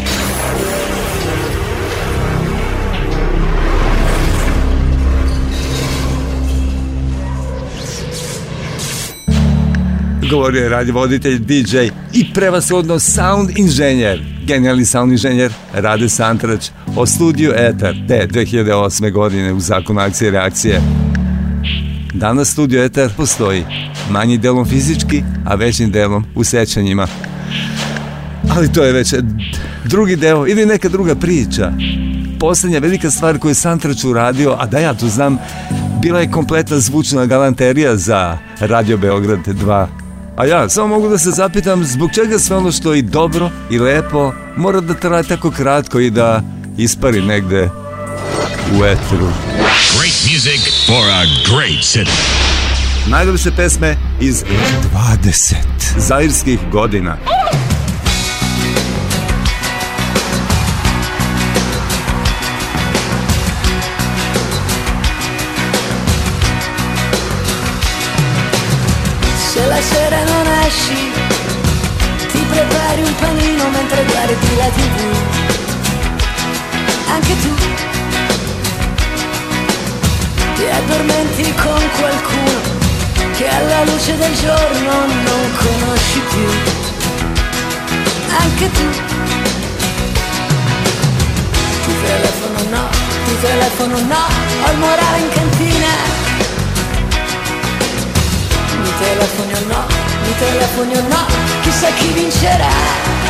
Speaker 1: Govorio je radiovoditelj, DJ i prevashodno sound inženjer. Genijalni sound inženjer Rade Santrač o studiju Eter te 2008. godine u zakonu akcije i reakcije. Danas studio Eter postoji manji delom fizički, a većim delom u sećanjima. Ali to je već drugi deo ili neka druga priča. Poslednja velika stvar koju je Santrač uradio, a da ja to znam, bila je kompletna zvučna galanterija za Radio Beograd 2 A ja samo mogu da se zapitam zbog čega sve ono što je i dobro i lepo mora da traje tako kratko i da ispari negde u etru.
Speaker 4: Great music for a great city.
Speaker 1: Najljepše pesme iz 20 zairskih godina.
Speaker 14: Se should I?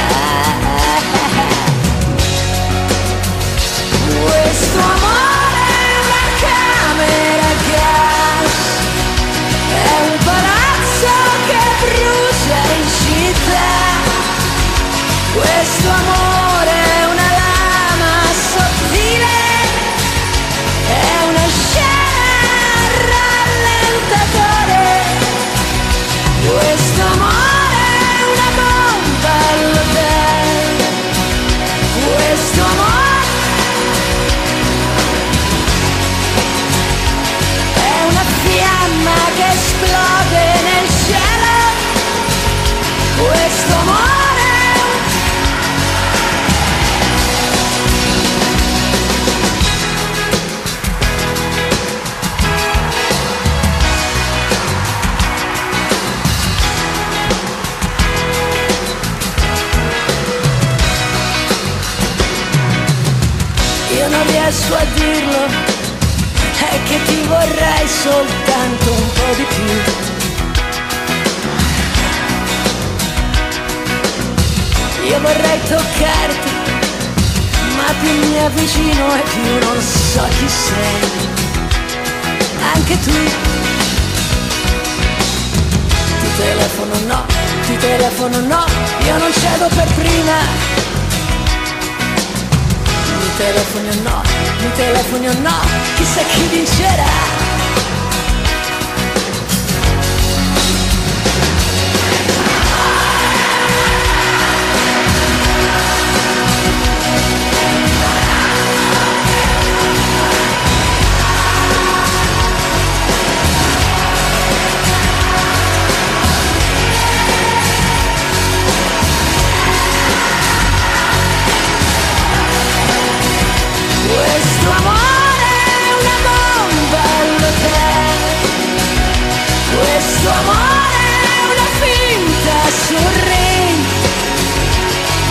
Speaker 14: Telefono no, io non cedo per prima. Mi telefoni o no, mi telefoni o no, chissà chi vincerà.
Speaker 15: suo amore è una finta sorrente,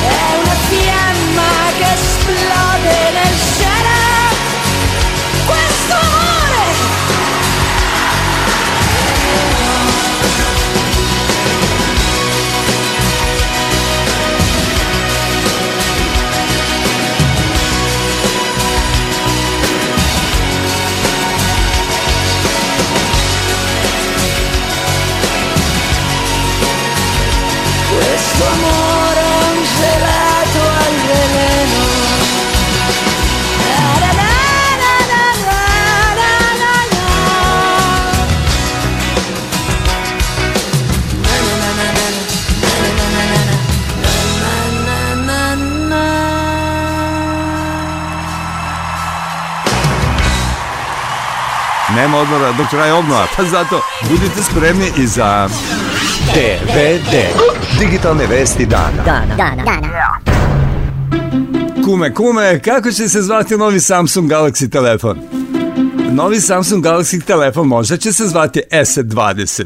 Speaker 15: è una fiamma che esplode.
Speaker 1: Nema odmora dok traje obnova, pa zato budite spremni i za DVD. Digitalne vesti dana.
Speaker 2: Dana. Dana. Dana.
Speaker 1: Kume, kume, kako će se zvati novi Samsung Galaxy telefon? Novi Samsung Galaxy telefon možda će se zvati S20.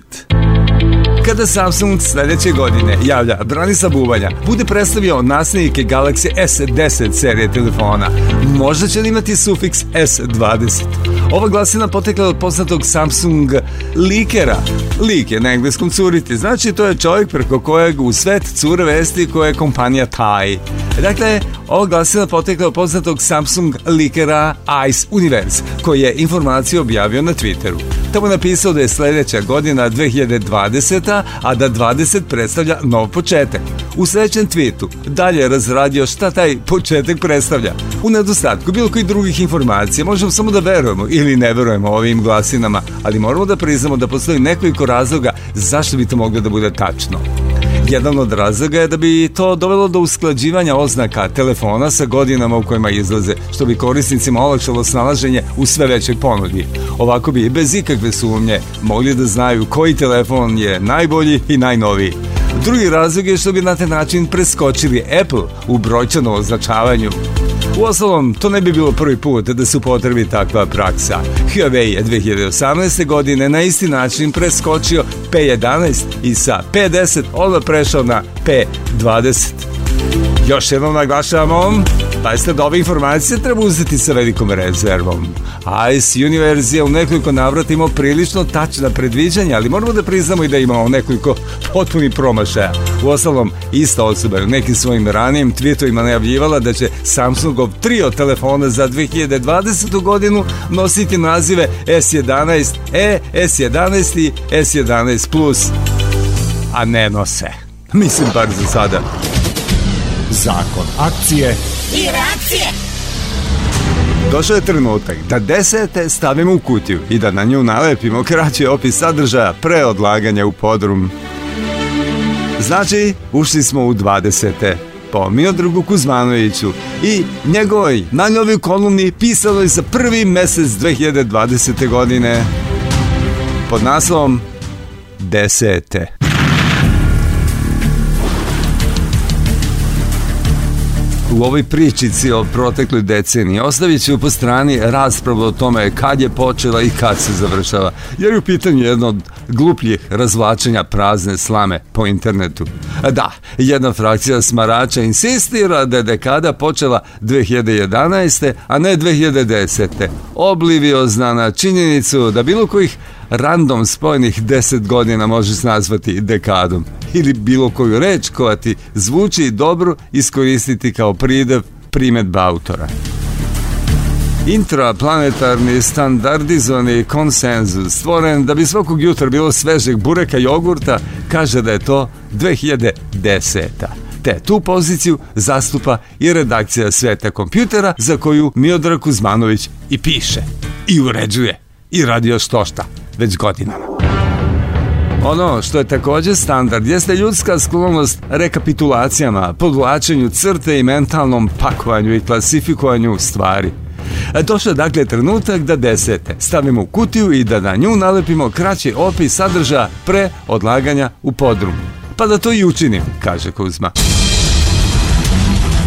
Speaker 1: Kada Samsung sledeće godine javlja Branisa Bubanja bude predstavio naslednike Galaxy S10 serije telefona, možda će imati sufiks S20. Ova glasina potekla od poznatog Samsung likera. Lik je na engleskom curiti, znači to je čovjek preko kojeg u svet cure vesti koje je kompanija taj. Dakle, ova glasina potekla poznatog Samsung likera Ice Universe, koji je informaciju objavio na Twitteru. Tamo napisao da je sledeća godina 2020. a da 20 predstavlja nov početak. U sledećem tweetu dalje je razradio šta taj početak predstavlja. U nedostatku bilo koji drugih informacija možemo samo da verujemo ili ne verujemo ovim glasinama, ali moramo da priznamo da postoji nekoliko razloga zašto bi to moglo da bude tačno. Jedan od razloga je da bi to dovelo do usklađivanja oznaka telefona sa godinama u kojima izlaze, što bi korisnicima olakšalo snalaženje u sve većoj ponudi. Ovako bi bez ikakve sumnje mogli da znaju koji telefon je najbolji i najnoviji. Drugi razlog je što bi na taj način preskočili Apple u brojčanom označavanju. Uostalom, to ne bi bilo prvi put da se upotrebi takva praksa. Huawei je 2018. godine na isti način preskočio P11 i sa P10 odmah prešao na P20. Još jednom naglašavamo, pazite da ove informacije treba uzeti sa velikom rezervom. Ice Universe je u nekoliko navrata imao prilično tačna predviđanja, ali moramo da priznamo i da imamo nekoliko potpuni promašaja. U ostalom, ista osoba u nekim svojim ranijim tweetovima najavljivala da će Samsungov trio telefona za 2020. godinu nositi nazive S11e, S11 i S11 Plus. A ne nose. Mislim bar za sada.
Speaker 16: Zakon akcije
Speaker 2: I reakcije.
Speaker 1: Došao je trenutak da desete stavimo u kutiju i da na nju nalepimo kraći opis sadržaja pre odlaganja u podrum. Znači, ušli smo u 20. po Miodragu Kuzmanoviću i njegovoj najnovoj kolumni pisanoj za prvi mesec 2020. godine pod naslovom Desete. U ovoj pričici o protekloj deceniji ostavit ću po strani raspravu o tome kad je počela i kad se završava, jer je u pitanju jedno od glupljih razvlačenja prazne slame po internetu. Da, jedna frakcija smarača insistira da je dekada počela 2011. a ne 2010. Obliviozna na činjenicu da bilo kojih random spojenih 10 godina možeš nazvati dekadom ili bilo koju reč koja ti zvuči dobro iskoristiti kao pridev primetba autora. Intraplanetarni standardizovani konsenzus stvoren da bi svakog jutra bilo svežeg bureka jogurta kaže da je to 2010. Te tu poziciju zastupa i redakcija Sveta kompjutera za koju Miodrag Kuzmanović i piše, i uređuje, i radi još to šta, već godinama. Ono što je takođe standard jeste ljudska sklonost rekapitulacijama, podvlačenju crte i mentalnom pakovanju i klasifikovanju stvari. E, Došao je dakle trenutak da desete stavimo u kutiju i da na nju nalepimo kraći opis sadržaja pre odlaganja u podrum. Pa da to i učinim, kaže Kuzma.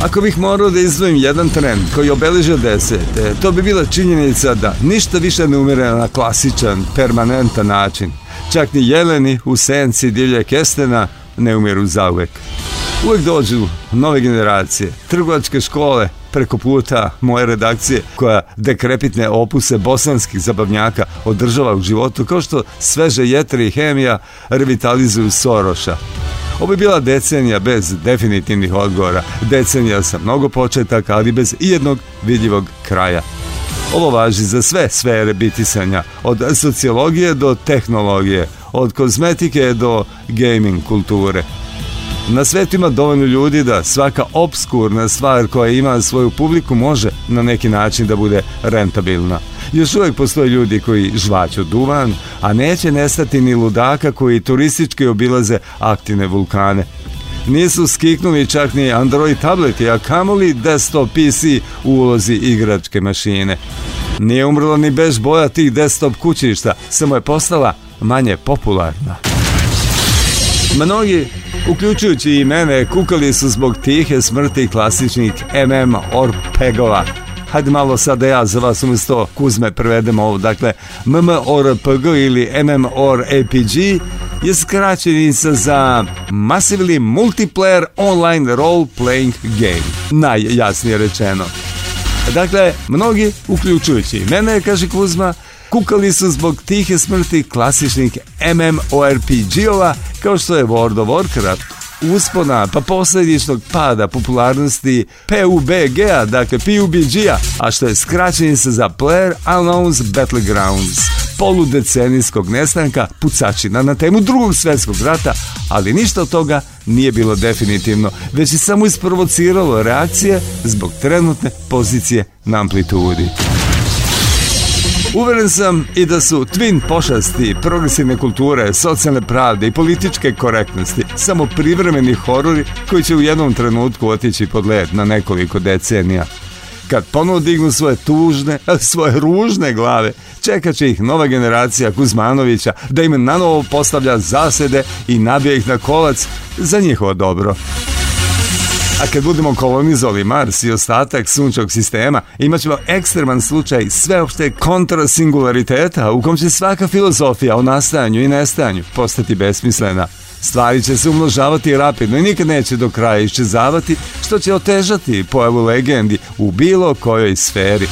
Speaker 1: Ako bih morao da izdvojim jedan trend koji obeležio desete, to bi bila činjenica da ništa više ne umire na klasičan, permanentan način. Čak ni jeleni u senci divlje kestena ne umiru zauvek. Uvek dođu nove generacije, trgovačke škole, preko puta moje redakcije koja dekrepitne opuse bosanskih zabavnjaka održava u životu kao što sveže jetre i hemija revitalizuju Soroša. Ovo je bila decenija bez definitivnih odgovora, decenija sa mnogo početaka, ali bez ijednog vidljivog kraja. Ovo važi za sve sfere bitisanja, od sociologije do tehnologije, od kozmetike do gaming kulture. Na svetu ima dovoljno ljudi da svaka obskurna stvar koja ima svoju publiku može na neki način da bude rentabilna. Još uvijek postoje ljudi koji žvaću duvan, a neće nestati ni ludaka koji turistički obilaze aktivne vulkane. Nisu skiknuli čak ni Android tableti, a kamoli desktop PC u ulozi igračke mašine. Nije umrlo ni bez boja tih desktop kućišta, samo je postala manje popularna. Mnogi, uključujući i mene, kukali su zbog tihe smrti klasičnih MM Orpegova. Hajde malo sad da ja za vas umjesto Kuzme prevedemo ovo. Dakle, MMORPG ili MMORPG je skraćenica za Massively Multiplayer Online Role Playing Game. Najjasnije rečeno. Dakle, mnogi, uključujući mene, kaže Kuzma, kukali su zbog tihe smrti klasičnih MMORPG-ova kao što je World of Warcraft, uspona pa posljedičnog pada popularnosti PUBG-a, dakle PUBG-a, a što je skraćenica za Player Unknown's Battlegrounds, poludecenijskog nestanka pucačina na temu drugog svjetskog rata, ali ništa od toga nije bilo definitivno, već je samo isprovociralo reakcije zbog trenutne pozicije na amplitudi. Uveren sam i da su twin pošasti, progresivne kulture, socijalne pravde i političke korektnosti samo privremeni horori koji će u jednom trenutku otići pod led na nekoliko decenija. Kad ponovo dignu svoje tužne, svoje ružne glave, čekat će ih nova generacija Kuzmanovića da im nanovo postavlja zasede i nabija ih na kolac za njihovo dobro. A kad budemo kolonizovali Mars i ostatak sunčevog sistema, imat ćemo ekstreman slučaj sveopšte kontrasingulariteta u kom će svaka filozofija o nastajanju i nestajanju postati besmislena. Stvari će se umnožavati rapidno i nikad neće do kraja iščezavati, što će otežati pojavu legendi u bilo kojoj sferi.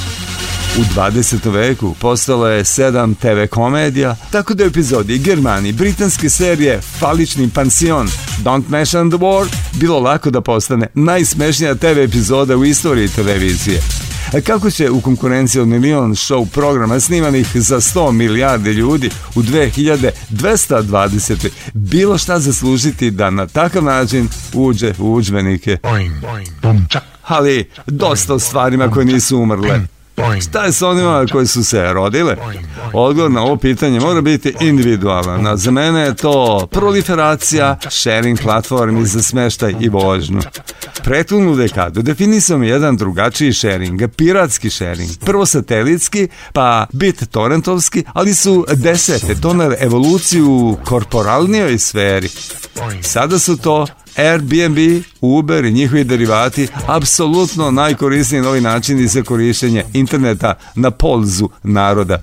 Speaker 1: U 20. veku postalo je sedam TV komedija, tako da u epizodi Germani britanske serije Falični pansion Don't Mention the War bilo lako da postane najsmešnija TV epizoda u istoriji televizije. Kako će u konkurenciji od milion show programa snimanih za 100 milijarde ljudi u 2220. bilo šta zaslužiti da na takav način uđe u udžbenike? Ali dosta o stvarima koje nisu umrle. Šta je sa onima koji su se rodile? Odgovor na ovo pitanje mora biti individualan. A za mene je to proliferacija sharing platformi za smeštaj i vožnju. Prethodnu dekadu definisam jedan drugačiji sharing, piratski sharing. Prvo satelitski, pa bit torrentovski, ali su desete donele evoluciju u korporalnijoj sferi. Sada su to Airbnb, Uber i njihovi derivati apsolutno najkorisniji novi načini za korištenje interneta na polzu naroda.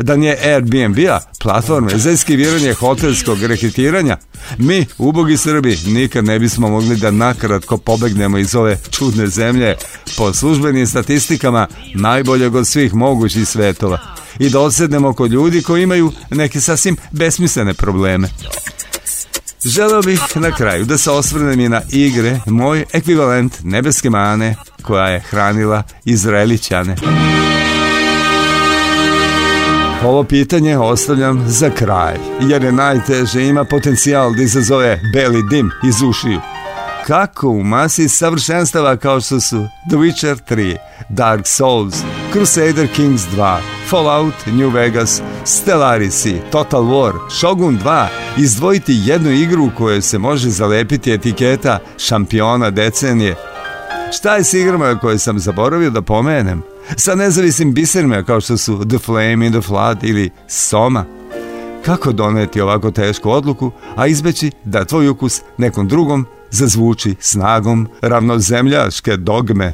Speaker 1: Da nije Airbnb-a, platforme za eskiviranje hotelskog reketiranja, mi, ubogi Srbi, nikad ne bismo mogli da nakratko pobegnemo iz ove čudne zemlje po službenim statistikama najboljeg od svih mogućih svetova i da odsednemo kod ljudi koji imaju neke sasvim besmislene probleme. Želeo bih na kraju da se osvrnem i na igre, moj ekvivalent nebeske mane koja je hranila Izraelićane. Ovo pitanje ostavljam za kraj, jer je najteže ima potencijal da izazove beli dim iz ušiju. Kako u masi savršenstava kao što su The Witcher 3, Dark Souls, Crusader Kings 2, Fallout, New Vegas, Stellarisi, Total War, Shogun 2, izdvojiti jednu igru u kojoj se može zalepiti etiketa šampiona decenije. Šta je s igrama koje sam zaboravio da pomenem? Sa nezavisnim biserima kao što su The Flame in the Flood ili Soma. Kako doneti ovako tešku odluku, a izbeći da tvoj ukus nekom drugom zazvuči snagom ravnozemljaške dogme?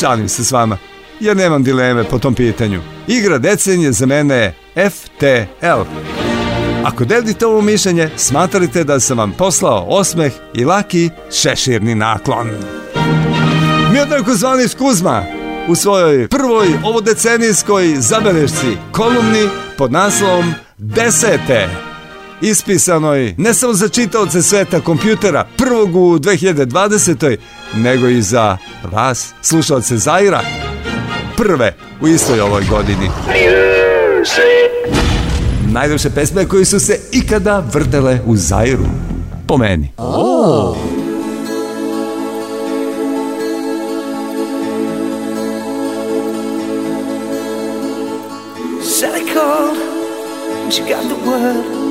Speaker 1: Šalim se s vama, jer nemam dileme po tom pitanju. Igra decenije za mene je FTL. Ako delite ovo mišljenje, smatrate da sam vam poslao osmeh i laki šeširni naklon. Miodrako Zvanić Kuzma u svojoj prvoj ovodecenijskoj zabelešci kolumni pod naslovom Desete ispisanoj ne samo za čitaoce sveta kompjutera prvog u 2020. nego i za vas, slušalce Zaira, prve u istoj ovoj godini. Najljepše pesme koji su se ikada vrtele u Zairu. Po meni.
Speaker 15: Oh. Sally called and she got the word.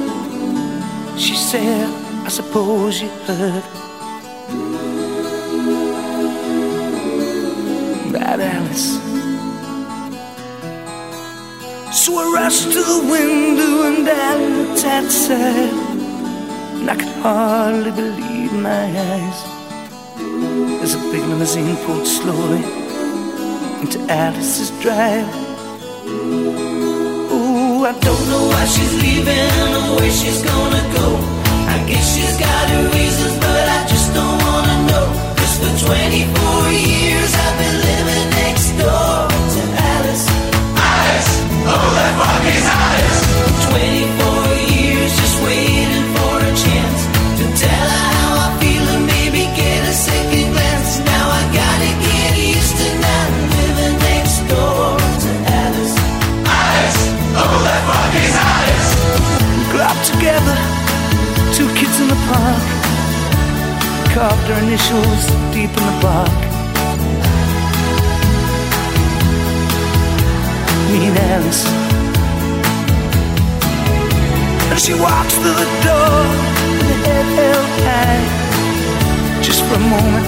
Speaker 15: She said, I suppose you heard about Alice. So I rushed to the window and I looked. And I could hardly believe my eyes. As a big limousine pulled slowly into Alice's drive. I don't know why she's leaving or where she's gonna go. I guess she's got her reasons, but I just don't wanna know. Cause for 24 years I've been living next door to Alice. Alice, oh that fucking Alice. Park. Carved our initials deep in the bark. Me and Alice. And she walks through the door with her head held high. Just for a moment,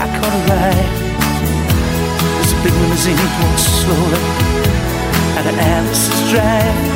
Speaker 15: I caught her eye. As a big limousine pulled slowly out of Alice's drive.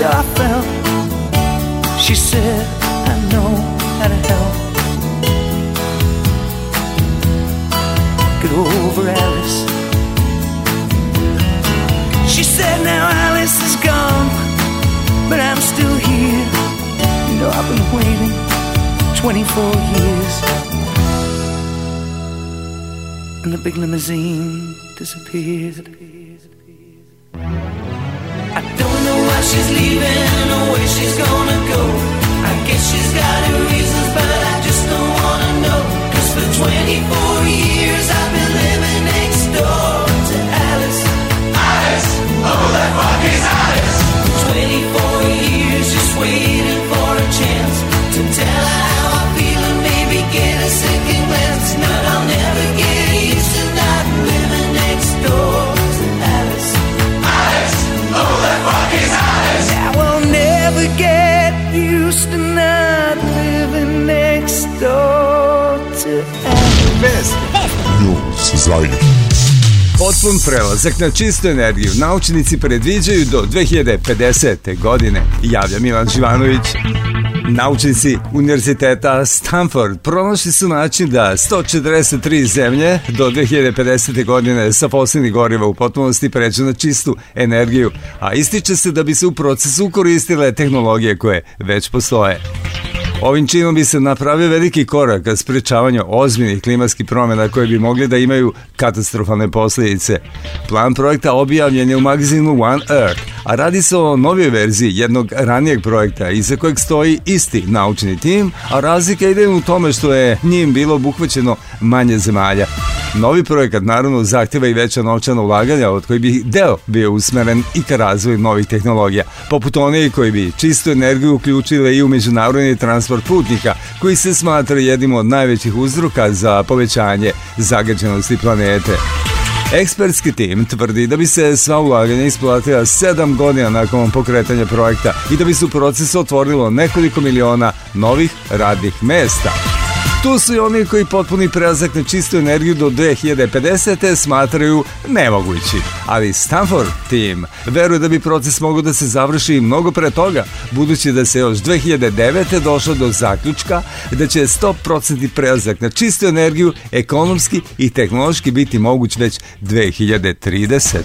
Speaker 15: how I felt. She said, I know how to help. Get over Alice. She said, now Alice is gone, but I'm still here. You know, I've been waiting 24 years. And the big limousine disappeared.
Speaker 1: Potpun prelazak na čistu energiju naučnici predviđaju do 2050. godine, javlja Milan Živanović. Naučnici Univerziteta Stanford pronašli su način da 143 zemlje do 2050. godine sa fosilnih goriva u potpunosti pređu na čistu energiju, a ističe se da bi se u procesu koristile tehnologije koje već postoje. Ovim činom bi se napravio veliki korak ka sprečavanju ozbiljnih klimatskih promjena koje bi mogli da imaju katastrofalne posljedice. Plan projekta objavljen je u magazinu One Earth, a radi se o novoj verziji jednog ranijeg projekta iza kojeg stoji isti naučni tim, a razlika ide u tome što je njim bilo obuhvaćeno manje zemalja. Novi projekat naravno zahtjeva i veća novčana ulaganja od koji bi deo bio usmeren i ka razvoju novih tehnologija, poput onih koji bi čistu energiju uključile i u međunarodni transport putnika, koji se smatra jednim od najvećih uzroka za povećanje zagađenosti planete. Ekspertski tim tvrdi da bi se sva ulaganja isplatila 7 godina nakon pokretanja projekta i da bi se u procesu otvorilo nekoliko miliona novih radnih mesta. Tu su i oni koji potpuni prelazak na čistu energiju do 2050. smatraju nemogući. Ali Stanford tim veruje da bi proces mogao da se završi mnogo pre toga, budući da se još 2009. došlo do zaključka da će 100% prelazak na čistu energiju ekonomski i tehnološki biti moguć već 2030.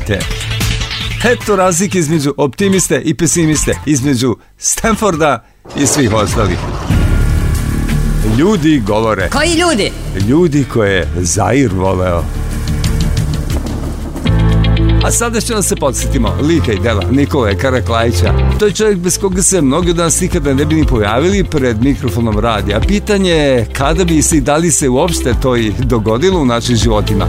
Speaker 1: Eto razlike između optimiste i pesimiste, između Stanforda i svih ostalih. Ljudi govore.
Speaker 2: Koji ljudi?
Speaker 1: Ljudi koje je Zair voleo. A sada ćemo se podsjetimo lika i dela Nikole Karaklajića. To je čovjek bez koga se mnogi od nas nikada ne bi ni pojavili pred mikrofonom radija. Pitanje je kada bi se i da li se uopšte to i dogodilo u našim životima.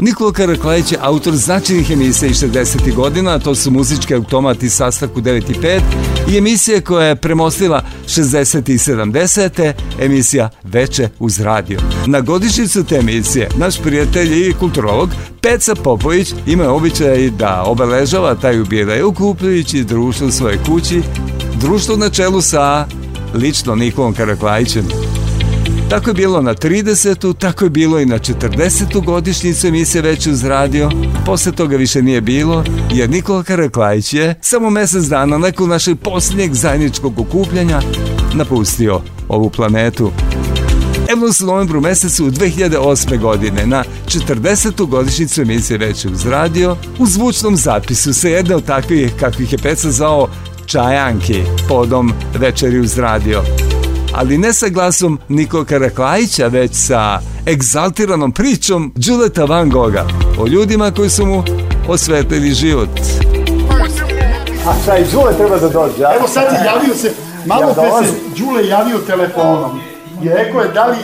Speaker 1: Nikola Karaklajić je autor značajnih emisija iz 60. godina, to su muzički automati sastavku 9 i 5 i emisije koja je premostila 60. i 70. emisija Veče uz radio. Na godišnjicu te emisije naš prijatelj i kulturolog Peca Popović ima običaj da obeležava taj jubilej okupljujući društvo u svojoj kući, društvo na čelu sa lično Nikolom Karaklajićem. Tako je bilo na 30. tako je bilo i na 40. godišnjicu emisije Već uz radio. Posle toga više nije bilo, jer Nikola Karaklajić je samo mesec dana nakon našeg posljednjeg zajedničkog okupljanja napustio ovu planetu. Evo u novembru mesecu 2008. godine na 40. godišnjicu emisije Već uz radio u zvučnom zapisu sa jedne od takvih kakvih je Peca zvao Čajanki podom Večeri uz radio ali ne sa glasom Niko Karaklajića, već sa egzaltiranom pričom Đuleta Van Goga o ljudima koji su mu osvetlili život.
Speaker 10: A šta i Đule treba da dođe? a?
Speaker 17: Evo sad je javio se, malo
Speaker 10: Ja
Speaker 17: pre se. Đule javio telefonom i rekao je da li,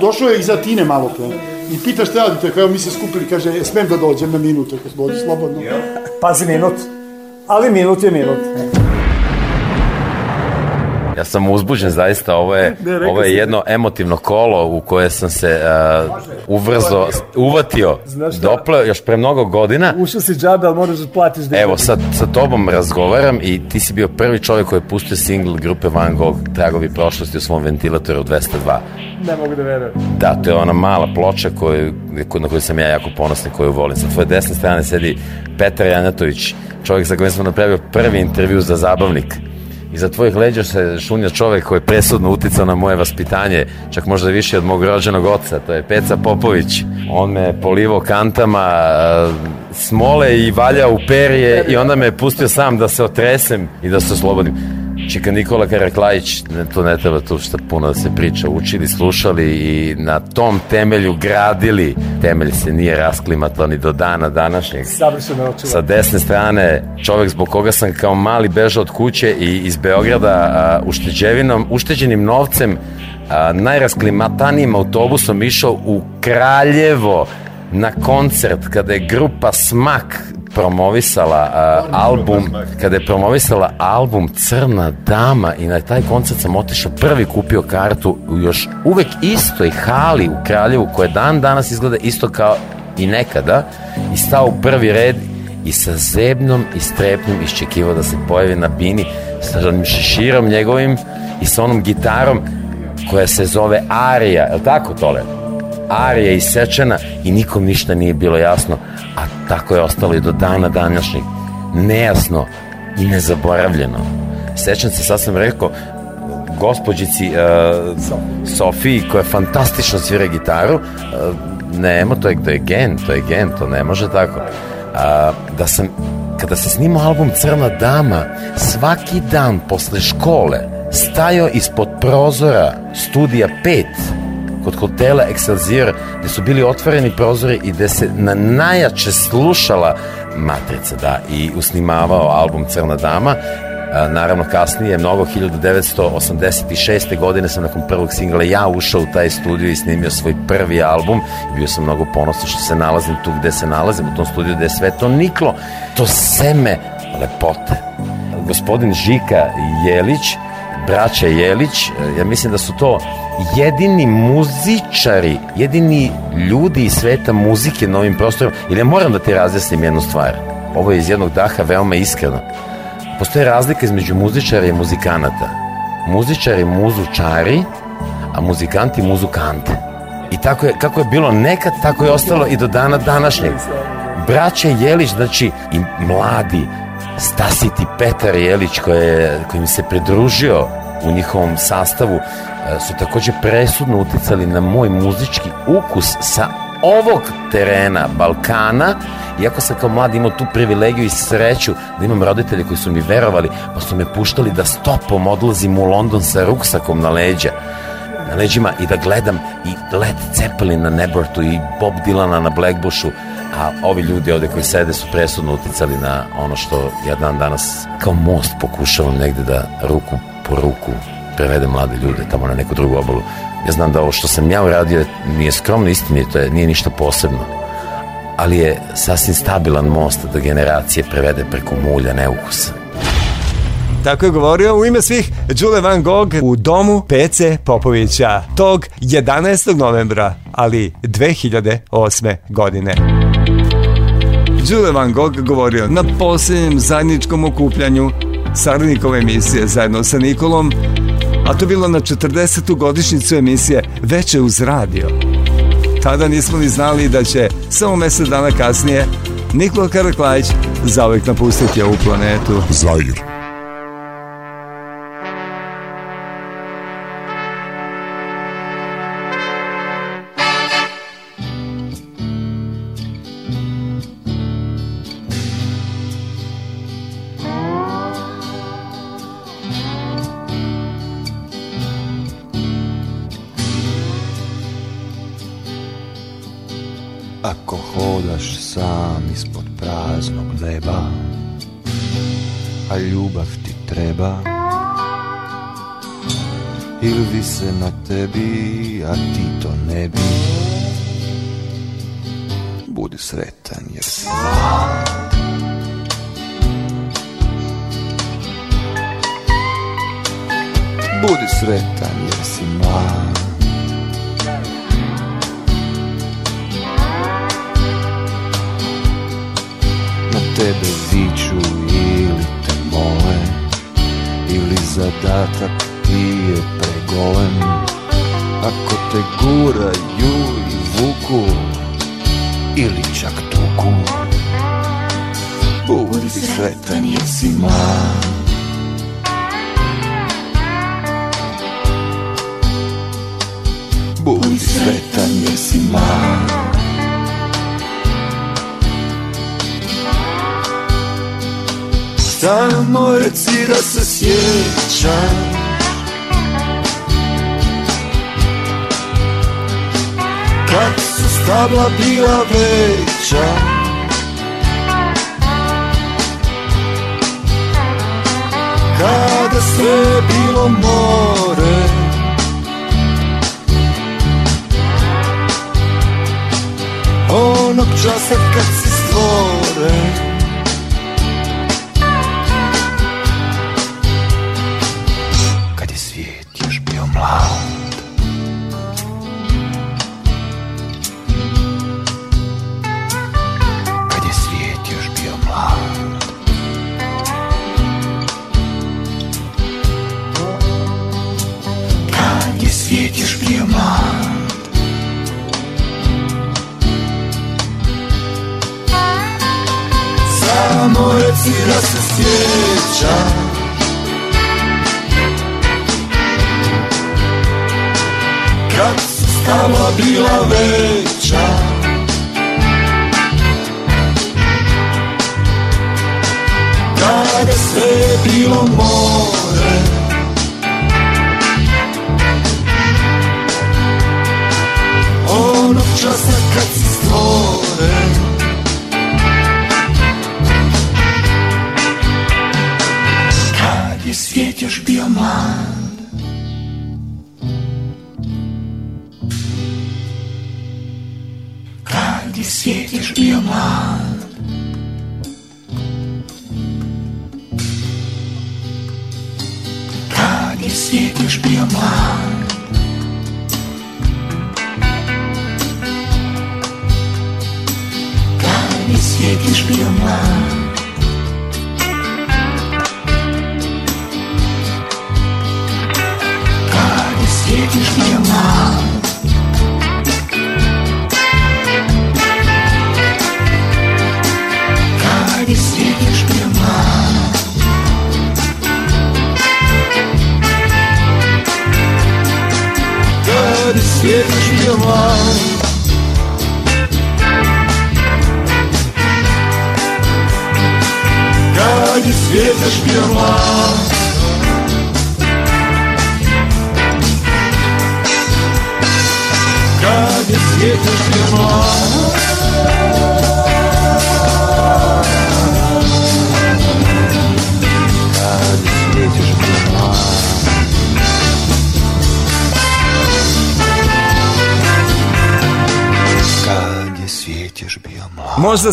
Speaker 17: došao je iza Tine malo pre i pita šta radite, kao mi se skupili, kaže, "E, smem da dođem na minut, ako ovdje slobodno.
Speaker 10: Pazi minut. Ali minut je minut.
Speaker 18: Ja sam uzbuđen zaista, ovo je,
Speaker 10: Ne,
Speaker 18: ovo je jedno emotivno kolo u koje sam se uh, uvrzo, uvatio, dopleo još pre mnogo godina.
Speaker 10: Ušao si džabe, ali moraš da platiš. da-
Speaker 18: Evo, sad sa tobom razgovaram i ti si bio prvi čovjek koji je pustio single grupe Van Gogh, Tragovi prošlosti u svom ventilatoru 202.
Speaker 10: Ne mogu da verujem.
Speaker 18: Da, to je ona mala ploča koju, na koju sam ja jako ponosan, koju volim. Sa tvoje desne strane sedi Petar Janatović, čovjek sa kojim sam napravio prvi intervju za zabavnik. I za tvojih leđa se šunja čovjek koji je presudno uticao na moje vaspitanje, čak možda više od mog rođenog oca, to je Peca Popović. On me polivao kantama, smole i valja u perje i onda me je pustio sam da se otresem i da se oslobodim. Čika Nikola Karaklajić, to ne treba tu šta puno da se priča, učili, slušali i na tom temelju gradili. Temelj se nije rasklimatao ni do dana današnjeg.
Speaker 10: Savršeno očuva.
Speaker 18: Sa desne strane, čovek zbog koga sam kao mali bežao od kuće i iz Beograda a, ušteđevinom, ušteđenim novcem, a, najrasklimatanijim autobusom išao u Kraljevo na koncert kada je grupa Smak promovisala a, album, kada je promovisala album Crna dama i na taj koncert sam otišao prvi kupio kartu u još uvek istoj hali u Kraljevu koja dan danas izgleda isto kao i nekada i stao u prvi red i sa zebnom i strepnjom iščekivao da se pojavi na bini sa onim šeširom njegovim i sa onom gitarom koja se zove Arija, je li tako tole? Arija isečena i nikom ništa nije bilo jasno, a tako je ostalo i do dana današnjeg. Nejasno i nezaboravljeno. Sećam se, sad sam rekao, gospođici uh, Sofiji koja fantastično svira gitaru uh, nemo, to je, to je gen to je gen, to ne može tako uh, da sam kada se snimao album Crna dama svaki dan posle škole stajao ispod prozora studija 5 kod hotela Excelsior gde su bili otvoreni prozori i gde se na najjače slušala matrica da i usnimavao album Crna dama. A, naravno kasnije, mnogo 1986. godine sam nakon prvog singla ja ušao u taj studio i snimio svoj prvi album. I bio sam mnogo ponosan što se nalazim tu gde se nalazim u tom studiju gde je sve to niklo to seme lepote. Gospodin Žika Jelić braća Jelić, ja mislim da su to jedini muzičari, jedini ljudi iz sveta muzike na ovim prostorima, ili ja moram da ti razjasnim jednu stvar. Ovo je iz jednog daha veoma iskreno. Postoje razlika između muzičara i muzikanata. Muzičari muzučari, a muzikanti muzukante. I tako je, kako je bilo nekad, tako je ostalo i do dana današnjeg. Braća Jelić, znači i mladi, Stasiti Petar Jelić koje, kojim se pridružio u njihovom sastavu e, su takođe presudno uticali na moj muzički ukus sa ovog terena Balkana. Iako sam kao mlad imao tu privilegiju i sreću da imam roditelje koji su mi verovali pa su me puštali da stopom odlazim u London sa ruksakom na leđa na leđima i da gledam i Led Zeppelin na Nebortu i Bob Dylana na Blackbushu a ovi ljudi ovde koji sede su presudno uticali na ono što ja dan danas kao most pokušavam negde da ruku po ruku prevedem mlade ljude tamo na neku drugu obalu. Ja znam da ovo što sam ja uradio nije skromno istinito, je, nije ništa posebno, ali je sasvim stabilan most da generacije prevede preko mulja neukusa.
Speaker 1: Tako je govorio u ime svih Đule Van Gogh u domu PC Popovića tog 11. novembra, ali 2008. godine. Đule Van Gogh govorio na posljednjem zajedničkom okupljanju saradnikove emisije zajedno sa Nikolom, a to bilo na 40. godišnjicu emisije Veče uz radio. Tada nismo ni znali da će samo mesec dana kasnije Nikola Karaklajić zauvek napustiti ovu planetu.
Speaker 16: Zair.
Speaker 19: Sretan jer si Budi sretan jer si mlad stabla bila veća. Kada sve bilo more. Onog časa kad si stvoren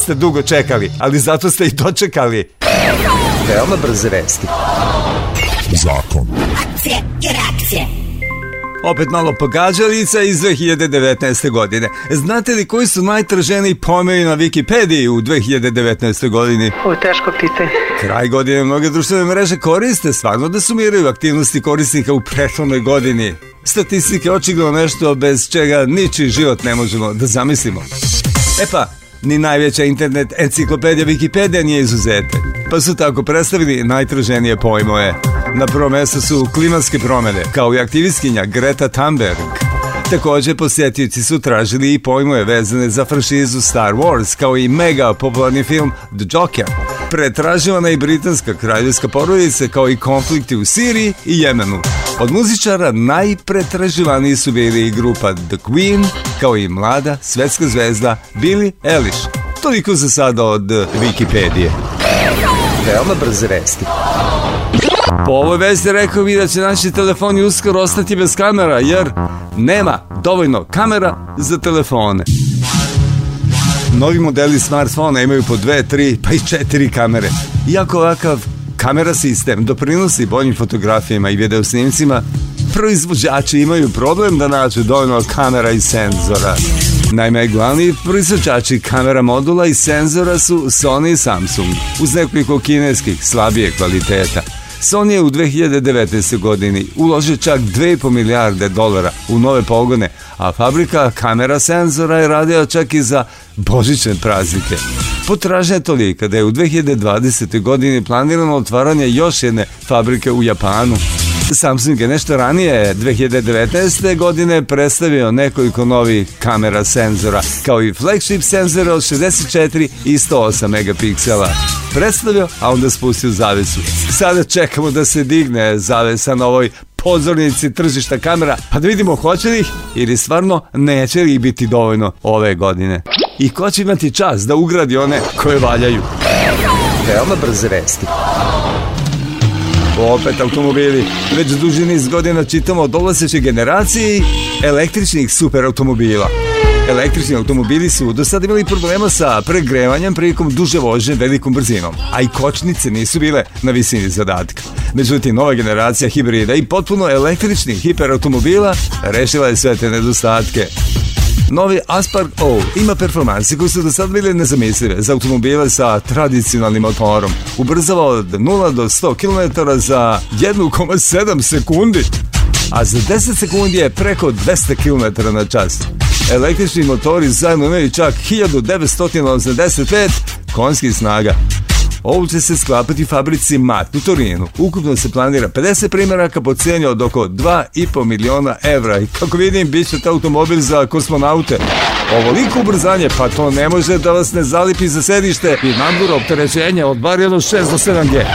Speaker 1: ste dugo čekali, ali zato ste i dočekali. Veoma brze vesti.
Speaker 16: Zakon.
Speaker 2: Akcije i reakcije.
Speaker 1: Opet malo pogađalica iz 2019. godine. Znate li koji su najtraženiji pojmovi na Wikipediji u 2019. godini?
Speaker 20: Ovo je teško pitanje.
Speaker 1: Kraj godine mnoge društvene mreže koriste stvarno da sumiraju aktivnosti korisnika u prethodnoj godini. Statistike očigledno nešto bez čega ničiji život ne možemo da zamislimo. E pa, ni najveća internet enciklopedija Wikipedia nije izuzetak. Pa su tako predstavili najtraženije pojmove. Na prvom mjestu su klimatske promene, kao i aktivistkinja Greta Thunberg. Također posjetioci su tražili i pojmove vezane za franšizu Star Wars, kao i mega popularni film The Joker. Pretraživana i britanska kraljevska porodica, kao i konflikti u Siriji i Jemenu. Od muzičara najpretraživaniji su bili i grupa The Queen, kao i mlada svetska zvezda Billie Eilish. Toliko za sada od Wikipedije. Veoma brze vesti. Po ovoj vesti rekao bi da će naši telefoni uskoro ostati bez kamera, jer nema dovoljno kamera za telefone. Novi modeli smartfona imaju po dve, tri, pa i četiri kamere. Iako ovakav kamera sistem doprinosi boljim fotografijama i videosnimcima, proizvođači imaju problem da nađu dovoljno kamera i senzora. Naime, glavni proizvođači kamera modula i senzora su Sony i Samsung, uz nekoliko kineskih slabije kvaliteta. Sony je u 2019. godini uložio čak 2,5 milijarde dolara u nove pogone, a fabrika kamera senzora je radila čak i za božićne praznike. Potražnja je tolika da je u 2020. godini planirano otvaranje još jedne fabrike u Japanu. Samsung je nešto ranije 2019. godine predstavio nekoliko novih kamera senzora, kao i flagship senzora od 64 i 108 megapiksela. Predstavio, a onda spustio zavesu. Sada čekamo da se digne zavesa na ovoj pozornici tržišta kamera, pa da vidimo hoće li ih ili stvarno neće li biti dovoljno ove godine. I ko će imati čas da ugradi one koje valjaju. Veoma brze vesti. Opet automobili. Već duži niz godina čitamo o dolazećoj generaciji električnih superautomobila. Električni automobili su do sada imali problema sa pregrevanjem prilikom duže vožnje velikom brzinom, a i kočnice nisu bile na visini zadatka. Međutim, nova generacija hibrida i potpuno električnih hiperautomobila rešila je sve te nedostatke. Novi Aspar O ima performanse koje su do sad bile nezamislive za automobile sa tradicionalnim motorom. Ubrzava od 0 do 100 km za 1,7 sekundi, a za 10 sekundi je preko 200 km na čas. Električni motori zajedno imaju čak 1985 konskih snaga. Ovo će se sklapati u fabrici Mat u Torinu. Ukupno se planira 50 primjeraka po cijeni od oko 2,5 miliona evra. I kako vidim, bit će to automobil za kosmonaute. Ovoliko ubrzanje, pa to ne može da vas ne zalipi za sedište i nambura opterećenja od bar jedno 6 do 7G.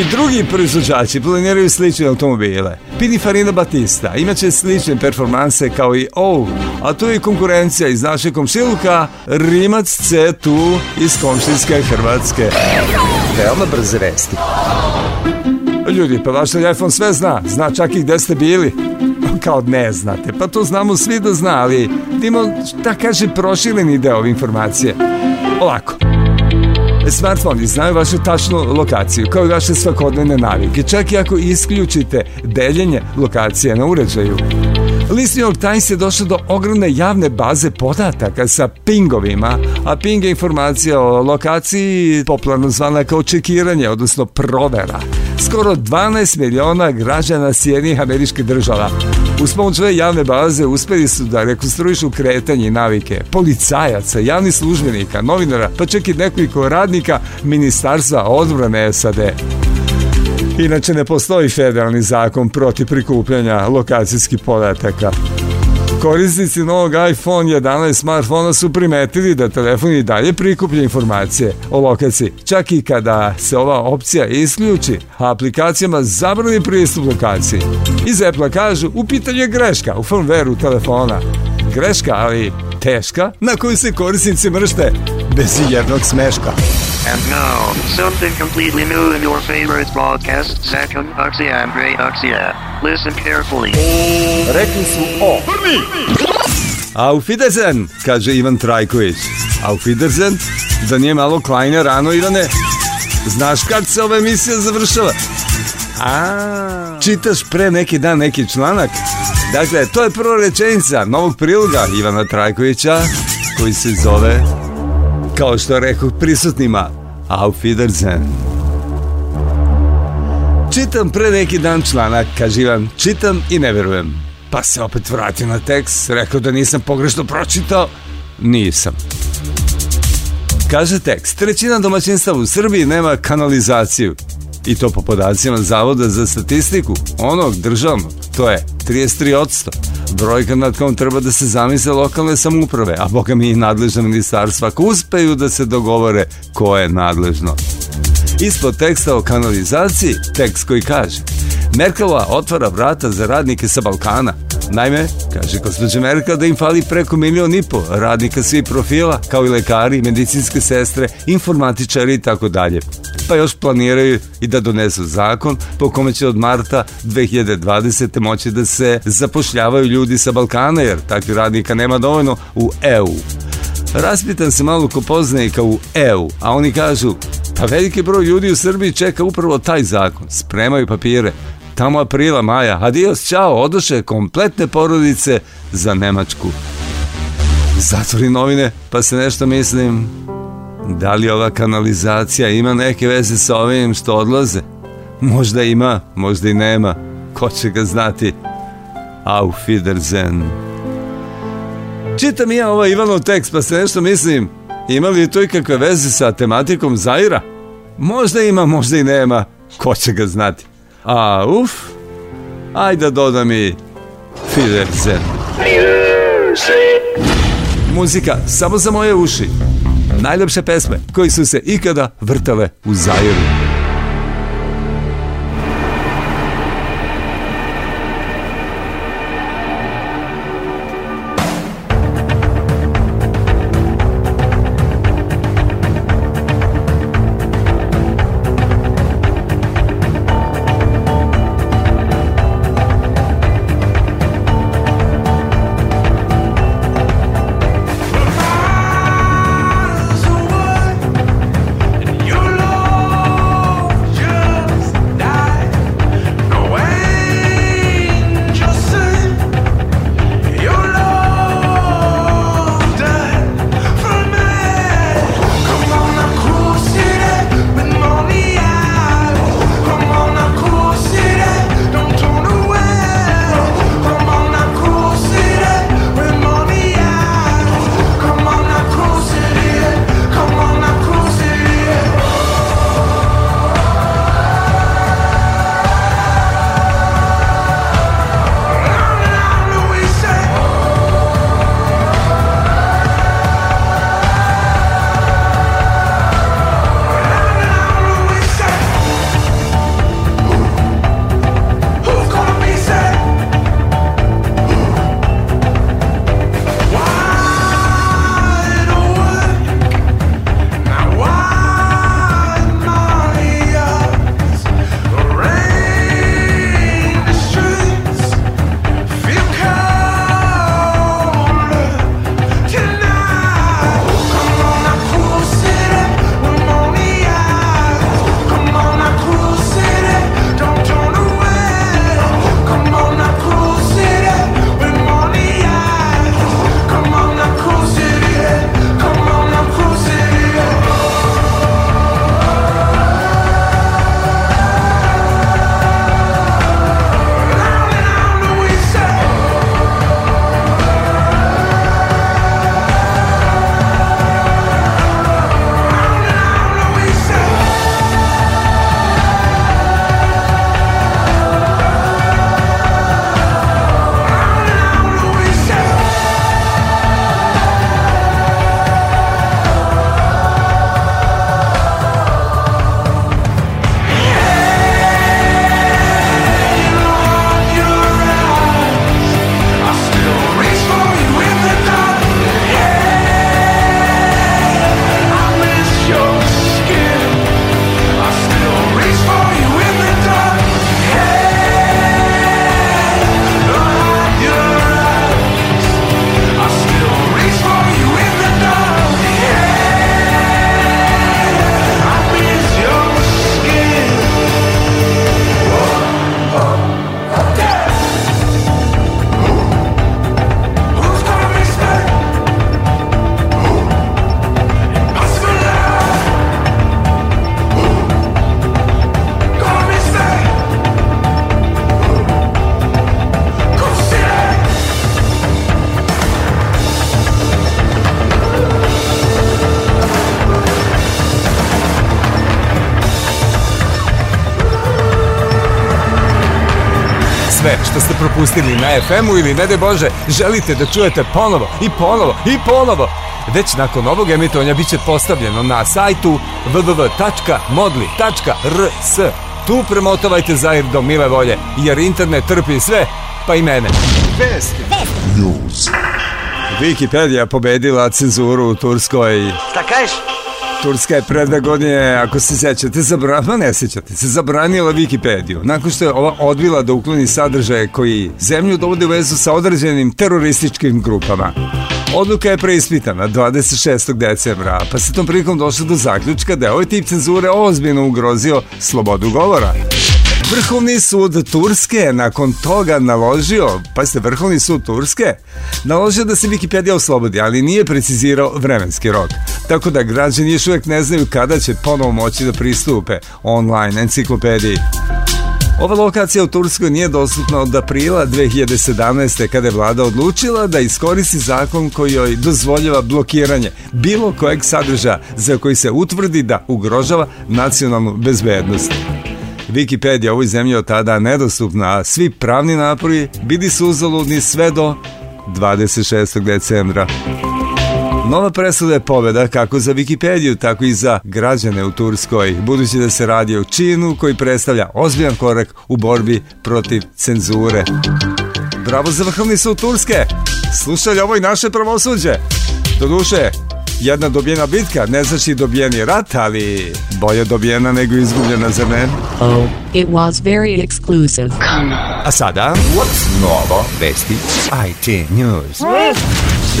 Speaker 1: I drugi proizvođači planiraju slične automobile. Pininfarina Batista imaće slične performanse kao i OU, a tu je konkurencija iz našeg komšiluka Rimac C2 iz komšinske Hrvatske. Veoma brze vesti. Ljudi, pa vaš telefon sve zna, zna čak i gde ste bili. Kao ne znate, pa to znamo svi da zna, ali imamo, da kaže, prošireni deo informacije. Ovako, Smartfoni znaju vašu tačnu lokaciju, kao i vaše svakodnevne navike, čak i ako isključite deljenje lokacije na uređaju. List New York Times je došao do ogromne javne baze podataka sa pingovima, a ping je informacija o lokaciji popularno zvana kao čekiranje, odnosno provera. Skoro 12 miliona građana Sjednih američkih država. Uz pomoć ove javne baze uspeli su da rekonstruišu kretanje i navike policajaca, javnih službenika, novinara, pa čak i nekoliko radnika Ministarstva odbrane SAD. Inače ne postoji federalni zakon protiv prikupljanja lokacijskih podataka. Korisnici novog iPhone 11 smartfona su primetili da telefon i dalje prikuplja informacije o lokaciji, čak i kada se ova opcija isključi, a aplikacijama zabrani pristup lokaciji. Iz Apple kažu, u pitanju je greška u firmwareu telefona. Greška, ali teška, na koju se korisnici mršte bez jednog smeška.
Speaker 5: And now, something completely new in your favorite broadcast, Second Oxy and Ray Oxia. Listen carefully.
Speaker 17: Rekli su o.
Speaker 1: Auf Wiedersehen, kaže Ivan Trajković. Auf Wiedersehen? Da nije malo Kleiner rano, Ivane? Znaš kad se ova emisija završava? A, čitaš pre neki dan neki članak? Dakle, to je prva rečenica novog priloga Ivana Trajkovića, koji se zove, kao što rekao prisutnima, Auf Wiedersehen. Čitam pre neki dan članak, kaže Ivan, čitam i ne verujem. Pa se opet vratio na tekst, rekao da nisam pogrešno pročitao. Nisam. Kaže tekst, trećina domaćinstva u Srbiji nema kanalizaciju. I to po podacima Zavoda za statistiku, onog državnog, to je 33%. Brojka nad kom treba da se zamisle lokalne samuprave, a boga mi i nadležna ministarstva, ako uspeju da se dogovore ko je nadležno. Ispod teksta o kanalizaciji, tekst koji kaže Merkelova otvara vrata za radnike sa Balkana. Naime, kaže gospođa da im fali preko milion i po radnika svih profila, kao i lekari, medicinske sestre, informatičari i tako dalje. Pa još planiraju i da donesu zakon po kome će od marta 2020. moći da se zapošljavaju ljudi sa Balkana, jer takvih radnika nema dovoljno u EU. Raspitan se malo ko poznanika u EU, a oni kažu, pa veliki broj ljudi u Srbiji čeka upravo taj zakon, spremaju papire, tamo aprila, maja, adios, čao, odoše kompletne porodice za Nemačku. Zatvori novine, pa se nešto mislim, da li ova kanalizacija ima neke veze sa ovim što odlaze? Možda ima, možda i nema, ko će ga znati. Auf Wiedersehen. Čitam ja ovaj Ivanov tekst, pa se nešto mislim, ima li to ikakve veze sa tematikom Zaira? Možda ima, možda i nema, ko će ga znati. A, uf, ajde da dodam i Fiderzen. Muzika samo za moje uši. Najlepše pesme koji su se ikada vrtale u Zairu. Propustili na FM-u ili ne de Bože, želite da čujete ponovo i ponovo i ponovo. Već nakon ovog emitovanja bit će postavljeno na sajtu www.modli.rs. Tu premotovajte Zahir do mile volje, jer internet trpi sve, pa i mene. Vesti.
Speaker 16: News.
Speaker 1: Wikipedia pobedila cenzuru u Turskoj.
Speaker 20: Šta kažeš?
Speaker 1: Turska je pre dve godine, ako se sećate, zabranila, ne sećate se, zabranila Wikipediju. Nakon što je ova odbila da ukloni sadržaje koji zemlju dovode u vezu sa određenim terorističkim grupama. Odluka je preispitana 26. decembra, pa se tom prilikom došlo do zaključka da je ovaj tip cenzure ozbiljno ugrozio slobodu govora. Vrhovni sud Turske nakon toga naložio, pa ste Vrhovni sud Turske, naložio da se Wikipedia oslobodi, ali nije precizirao vremenski rok. Tako da građani još uvijek ne znaju kada će ponovo moći da pristupe online enciklopediji. Ova lokacija u Turskoj nije dostupna od aprila 2017. kada je vlada odlučila da iskoristi zakon koji joj dozvoljava blokiranje bilo kojeg sadržaja za koji se utvrdi da ugrožava nacionalnu bezbednost. Wikipedia ovoj zemlji od tada nedostupna, a svi pravni napori bili su uzaludni sve do 26. decembra. Nova presuda je pobeda kako za Wikipediju, tako i za građane u Turskoj, budući da se radi o činu koji predstavlja ozbiljan korak u borbi protiv cenzure. Bravo za Vrhovni sud Turske! Slušaj ovo i naše pravosuđe! Doduše, jedna dobijena bitka ne znači dobijeni rat, ali bolje dobijena nego izgubljena, zar ne?
Speaker 7: Oh, it was very exclusive.
Speaker 1: A sada?
Speaker 16: What's novo?
Speaker 1: Vesti IT News.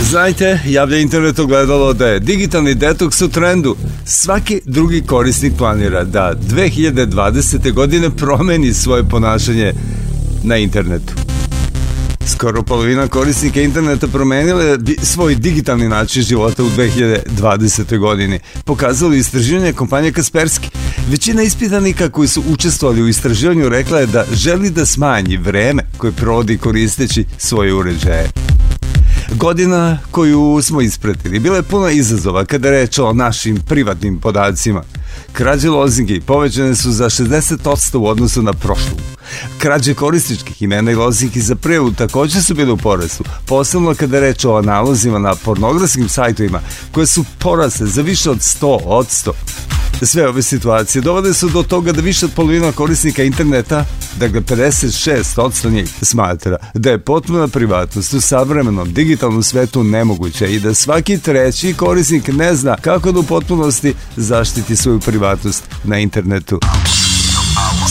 Speaker 1: Znajte, javlja internet ogledalo da je digitalni detoks u trendu. Svaki drugi korisnik planira da 2020. godine promeni svoje ponašanje na internetu. Skoro polovina korisnika interneta promenila je svoj digitalni način života u 2020. godini. Pokazalo je istraživanje kompanije Kaspersky. Većina ispitanika koji su učestvovali u istraživanju rekla je da želi da smanji vreme koje provodi koristeći svoje uređaje. Godina koju smo ispratili bila je puna izazova kada reč o našim privatnim podacima. Krađe lozingi povećane su za 60% u odnosu na prošlu. Krađe korisničkih imena i lozingi za prevu takođe su bile u porastu, posebno kada reč o nalozima na pornografskim sajtovima koje su porasle za više od 100%. Sve ove situacije dovode su do toga da više od polovina korisnika interneta, dakle 56% njih, smatra da je potpuna privatnost u savremenom digitalnom svetu nemoguća i da svaki treći korisnik ne zna kako da u potpunosti zaštiti svoju privatnost na internetu.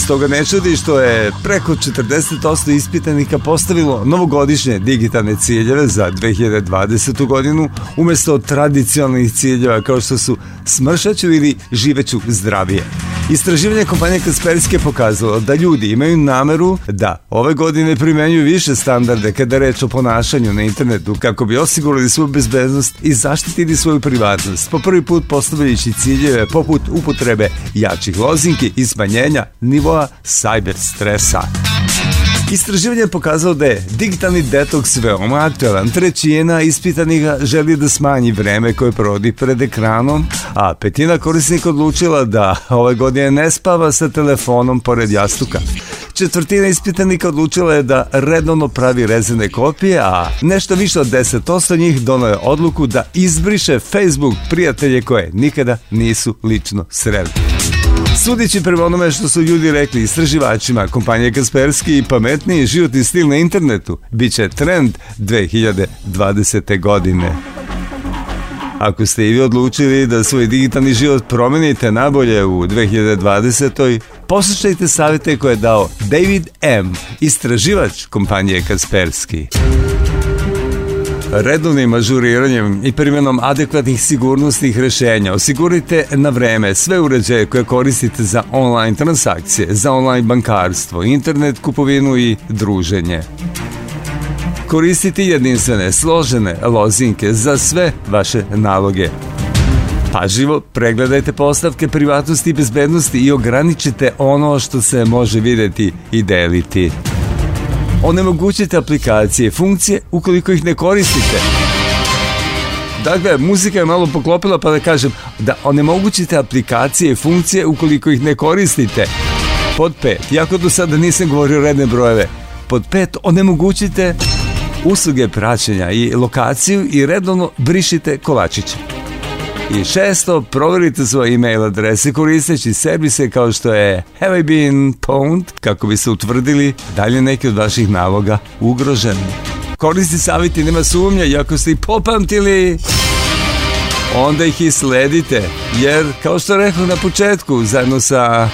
Speaker 1: Stoga ne čudi što je preko 40% ispitanika postavilo novogodišnje digitalne ciljeve za 2020. godinu umesto tradicionalnih ciljeva kao što su smršaću ili živeću zdravije. Istraživanje kompanije Kaspersky je pokazalo da ljudi imaju nameru da ove godine primenjuju više standarde kada reč o ponašanju na internetu kako bi osigurali svoju bezbednost i zaštitili svoju privatnost, po prvi put postavljajući ciljeve poput upotrebe jačih lozinki i smanjenja nivoa cyber stresa. Istraživanje je pokazalo da je digitalni detoks veoma aktualan. Trećina ispitanih želi da smanji vreme koje provodi pred ekranom, a petina korisnika odlučila da ove godine ne spava sa telefonom pored jastuka. Četvrtina ispitanika odlučila je da redovno pravi rezene kopije, a nešto više od 10% njih donao je odluku da izbriše Facebook prijatelje koje nikada nisu lično sreli. Sudići prema onome što su ljudi rekli istraživačima, kompanije Kaspersky i pametniji životni stil na internetu bit će trend 2020. godine. Ako ste i vi odlučili da svoj digitalni život promenite nabolje u 2020. Poslušajte savjete koje je dao David M., istraživač kompanije Kaspersky. Redovnim ažuriranjem i primjenom adekvatnih sigurnosnih rešenja osigurajte na vreme sve uređaje koje koristite za online transakcije, za online bankarstvo, internet kupovinu i druženje. Koristite jedinstvene, složene lozinke za sve vaše naloge. Paživo pregledajte postavke privatnosti i bezbednosti i ograničite ono što se može videti i deliti. Onemogućite aplikacije funkcije ukoliko ih ne koristite. Dakle, muzika je malo poklopila pa da kažem da onemogućite aplikacije i funkcije ukoliko ih ne koristite. Pod 5. Jako do sada nisam govorio redne brojeve. Pod pet, onemogućite usluge praćenja i lokaciju i redovno brišite kolačiće. I šesto, proverite svoje e-mail adrese koristeći servise kao što je Have I Been Pwned kako bi se utvrdili dalje neki od vaših naloga ugroženi. Koristi savjeti nema sumnja i ako ste ih popamtili, onda ih i sledite, jer kao što rekao na početku, zajedno sa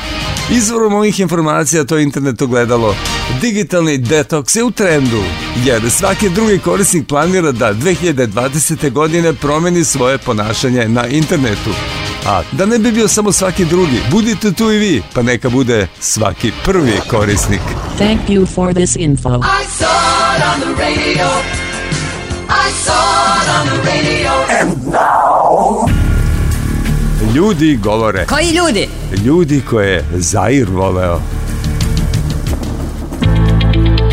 Speaker 1: izvorom ovih informacija to je internet ogledalo, digitalni detoks je u trendu, jer svaki drugi korisnik planira da 2020. godine promeni svoje ponašanje na internetu. A da ne bi bio samo svaki drugi, budite tu i vi, pa neka bude svaki prvi korisnik.
Speaker 7: Thank you for this info.
Speaker 15: I saw it on the radio. I saw it on the radio. And now.
Speaker 1: Ljudi govore.
Speaker 20: Koji ljudi?
Speaker 1: Ljudi koje je Zair voleo.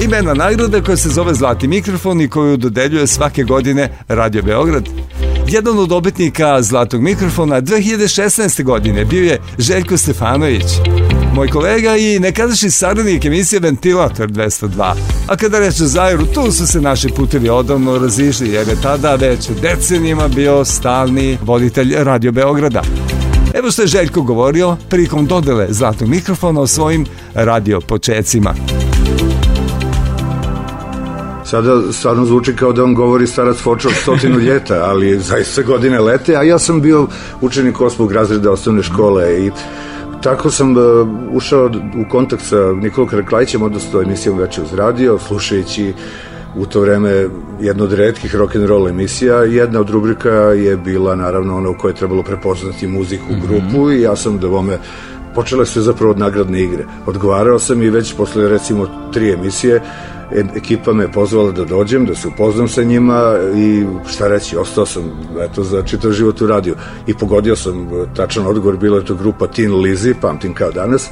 Speaker 1: Imena nagrade koja se zove Zlati mikrofon i koju dodeljuje svake godine Radio Beograd. Jedan od dobitnika Zlatog mikrofona 2016. godine bio je Željko Stefanović. Moj kolega i nekadašnji saradnik emisije Ventilator 202. A kada reče Zairu, tu su se naši putevi odavno razišli jer je tada već decenijima bio stalni voditelj Radio Beograda. Evo što je Željko govorio prilikom dodele zlatnog mikrofona o svojim radio počecima.
Speaker 21: Sada stvarno zvuči kao da on govori starac Foča od stotinu ljeta, ali zaista godine lete, a ja sam bio učenik osmog razreda osnovne škole i tako sam uh, ušao u kontakt sa Nikolom Kraklajićem, odnosno emisijom Veče uz radio, slušajući u to vreme jedna od redkih rock and roll emisija. Jedna od rubrika je bila naravno ona u kojoj je trebalo prepoznati muziku u grupu i ja sam da vome počele su zapravo od nagradne igre. Odgovarao sam i već posle recimo tri emisije ekipa me pozvala da dođem, da se upoznam sa njima i šta reći, ostao sam eto, za čitav život u radiju. I pogodio sam e, tačan odgovor, bila je to grupa Tin Lizzy, pamtim kao danas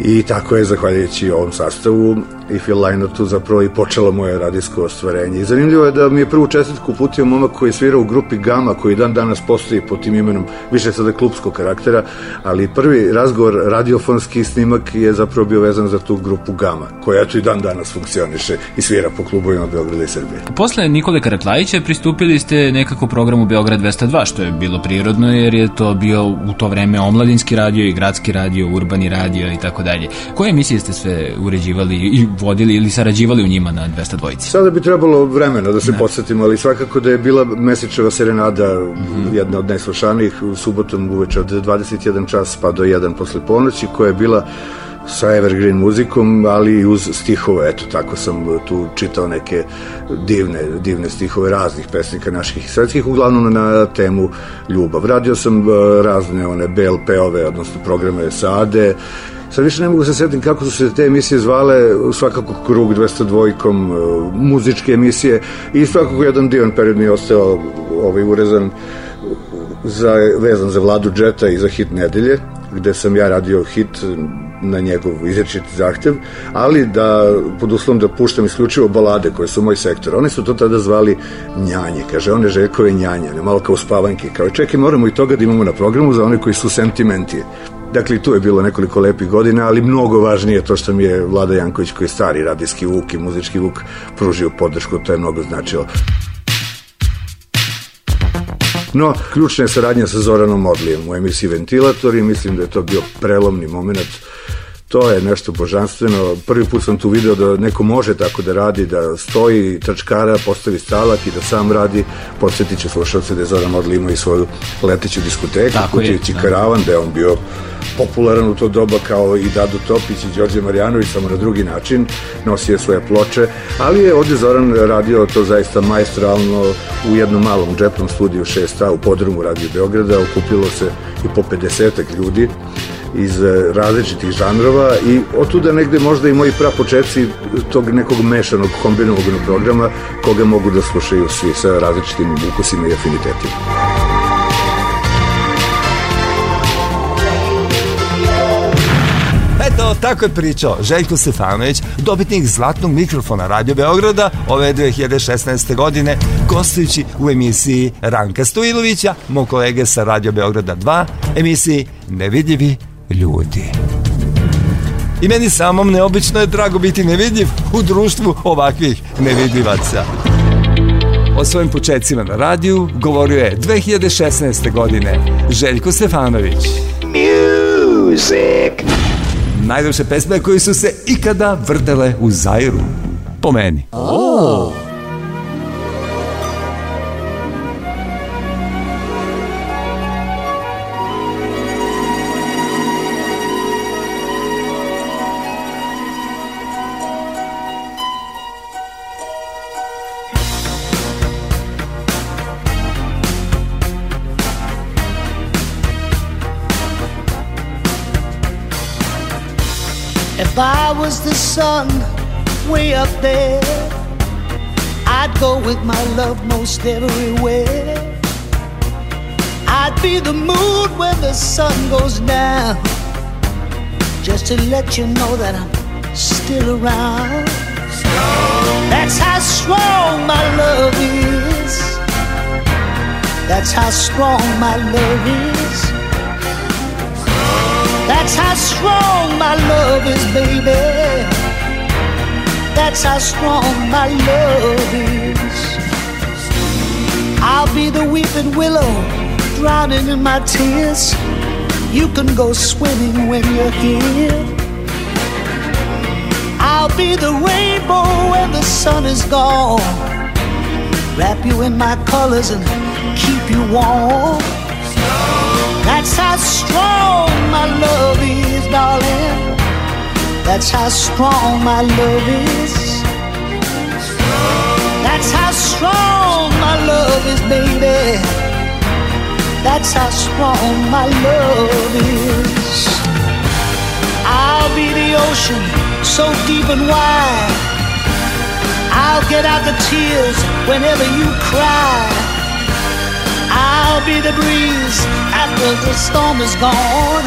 Speaker 21: i tako je, zahvaljujući ovom sastavu i Phil Lynottu zapravo i počelo moje radijsko ostvarenje. I zanimljivo je da mi je prvu čestitku uputio momak koji svira u grupi Gama, koji dan danas postoji pod tim imenom, više sada klubskog karaktera, ali prvi razgovor, radiofonski snimak je zapravo bio vezan za tu grupu Gama, koja eto i dan danas funkcioniše i svira po klubovima Beograda i Srbije.
Speaker 22: Posle Nikole Karaklajića pristupili ste nekako programu Beograd 202, što je bilo prirodno jer je to bio u to vreme omladinski radio i gradski radio, urbani radio i tako dalje. Koje emisije ste sve uređivali i vodili ili sarađivali u njima na 202?
Speaker 21: Sada bi trebalo vremena da se podsjetimo, ali svakako da je bila Mesečeva serenada jedna od najslušanijih u subotom uveče od 21 čas pa do 1 posle ponoći, koja je bila sa evergreen muzikom, ali i uz stihove, eto, tako sam tu čitao neke divne, divne stihove raznih pesnika naših i svetskih, uglavnom na temu ljubav. Radio sam eh, razne one BLP-ove, odnosno programe Sade, Sad više ne mogu se setim kako su se te emisije zvale, svakako Krug 202-kom, e, muzičke emisije i svakako jedan divan period mi je ostao ovaj urezan za, vezan za Vladu Džeta i za hit nedelje, gde sam ja radio hit na njegov izrečit zahtev, ali da pod uslovom da puštam isključivo balade koje su moj sektor. Oni su to tada zvali njanje, kaže, one Željkove njanje, malo kao spavanke, kao čekaj, moramo i toga da imamo na programu za one koji su sentimenti. Dakle, tu je bilo nekoliko lepih godina, ali mnogo važnije to što mi je Vlada Janković, koji je stari radijski vuk i muzički vuk, pružio podršku, to je mnogo značilo. No, ključna je saradnja sa Zoranom Modlijem u emisiji Ventilator i mislim da je to bio prelomni moment To je nešto božanstveno. Prvi put sam tu video da neko može tako da radi, da stoji trčkara, postavi stalak i da sam radi. Podsjetit će slušalce da je Zoran Modli imao i svoju leteću diskoteku, Kutijeći karavan, da je on bio popularan u to doba kao i Dadu Topić i Đorđe Marjanović, samo na drugi način, nosio svoje ploče, ali je ovdje Zoran radio to zaista majstralno u jednom malom džepnom studiju 6A u podrumu Radio Beograda, okupilo se i po 50 ljudi iz eh, različitih žanrova i otuda negde možda i moji prapočetci tog nekog mešanog kombinovanog programa koga mogu da slušaju svi sa različitim ukusima i afinitetima.
Speaker 1: Eto, tako je pričao Željko Stefanović, dobitnik zlatnog mikrofona Radio Beograda ove 2016. godine, gostujući u emisiji Ranka Stojilovića, mog kolege sa Radio Beograda 2, emisiji Nevidljivi ljudi. I meni samom neobično je drago biti nevidljiv u društvu ovakvih nevidljivaca. O svojim početcima na radiju govorio je 2016. godine Željko Stefanović. Music! Najljepše pesme koji su se ikada vrdele u Zairu. Po meni.
Speaker 15: Oh.
Speaker 20: The sun way up there, I'd go with my love most everywhere. I'd be the moon when the sun goes down, just to let you know that I'm still around. That's how strong my love is. That's how strong my love is. That's how strong my love is, baby. That's how strong my love is. I'll be the weeping willow, drowning in my tears. You can go swimming when you're here. I'll be the rainbow when the sun is gone. Wrap you in my colors and keep you warm. That's how strong my love is, darling. That's how strong my love is. That's how strong my love is, baby. That's how strong my love is. I'll be the ocean, so deep and wide. I'll get out the tears whenever you cry. I'll be the breeze after the storm is gone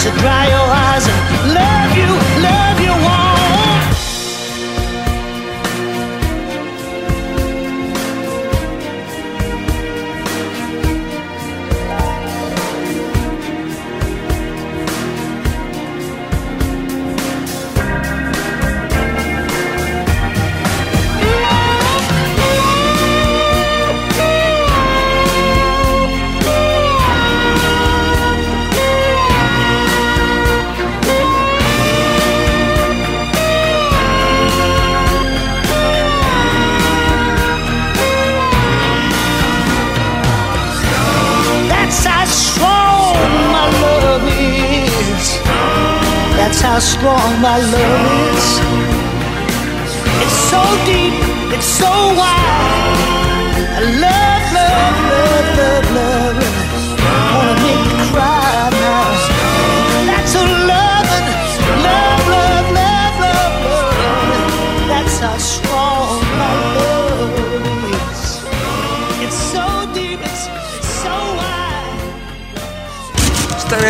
Speaker 20: to dry your eyes and love you, love you warm.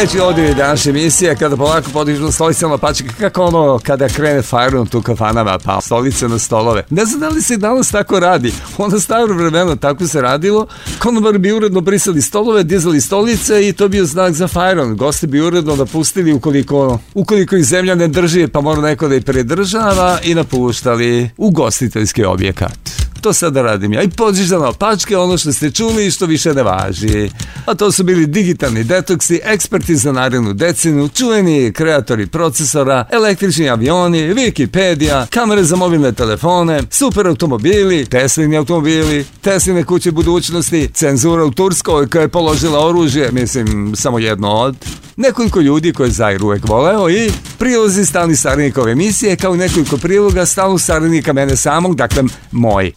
Speaker 1: Šta reći ovdje je današnja emisija kada polako podižu stolicama pačke kako ono kada krene fajron tu kafanama pa stolice na stolove. Ne znam da li se danas tako radi. Onda staro vremena tako se radilo. Konobar bi uredno brisali stolove, dizali stolice i to bio znak za fajron. Gosti bi uredno napustili ukoliko, ukoliko ih zemlja ne drži pa mora neko da ih predržava i napuštali ugostiteljski objekat. To sada radim ja. I podžižano pačke, ono što ste čuli i što više ne važi. A to su bili digitalni detoksi, eksperti za narednu decinu, čuveni kreatori procesora, električni avioni, Wikipedia, kamere za mobilne telefone, super automobili, Teslini automobili, Tesline kuće budućnosti, cenzura u Turskoj koja je položila oružje, mislim, samo jedno od, nekoliko ljudi koje je Zair uvek voleo i prilozi stalni saradnikove emisije kao i nekoliko priloga stalnog saradnika mene samog, dakle moj.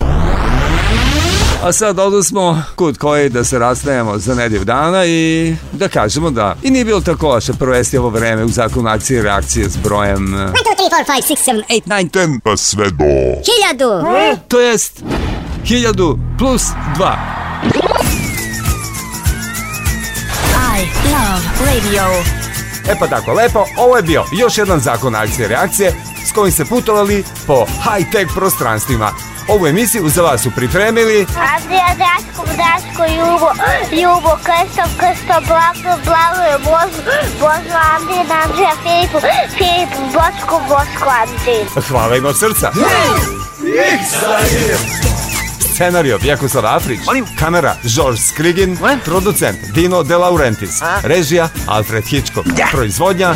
Speaker 1: A sad ovdje smo kod koji da se rastajemo za nedjev dana i da kažemo da i nije bilo tako loše provesti ovo vreme u zakonu akcije i reakcije s brojem...
Speaker 2: 1, 2, 3, 4, 5, 6, 7, 8,
Speaker 1: 9, 10,
Speaker 16: Pa sve do...
Speaker 2: Hiljadu!
Speaker 1: to jest 1000 plus 2.
Speaker 2: I love radio.
Speaker 1: E pa tako, lepo, ovo je bio još jedan zakon akcije i reakcije s kojim se putovali po high-tech prostranstvima. Ovu emisiju za vas su pripremili
Speaker 23: Adria, Daško, Daško i Ljubo, Ljubo, Krsto, Krsto, Blago, Blago, Božo, Božo, Andrin, Andrija, Filipu, Filip, Boško, Boško, Andrin.
Speaker 1: Hvala im od srca. Scenario Vjekoslav Afrić, kamera George Skrigin, producent Dino De Laurentiis, režija Alfred Hitchcock, proizvodnja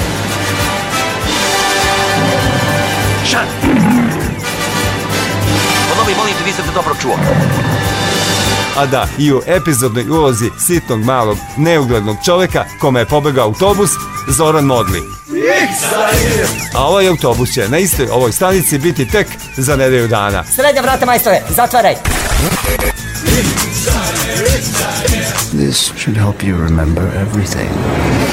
Speaker 24: Ponovi, te dobro čuo.
Speaker 1: A da, i u epizodnoj ulozi sitnog malog neuglednog čoveka kome je pobegao autobus, Zoran Modli. A ovaj autobus će na istoj ovoj stanici biti tek za nedelju dana.
Speaker 25: Srednja vrata, majstore, zatvaraj.
Speaker 19: This should help you remember everything.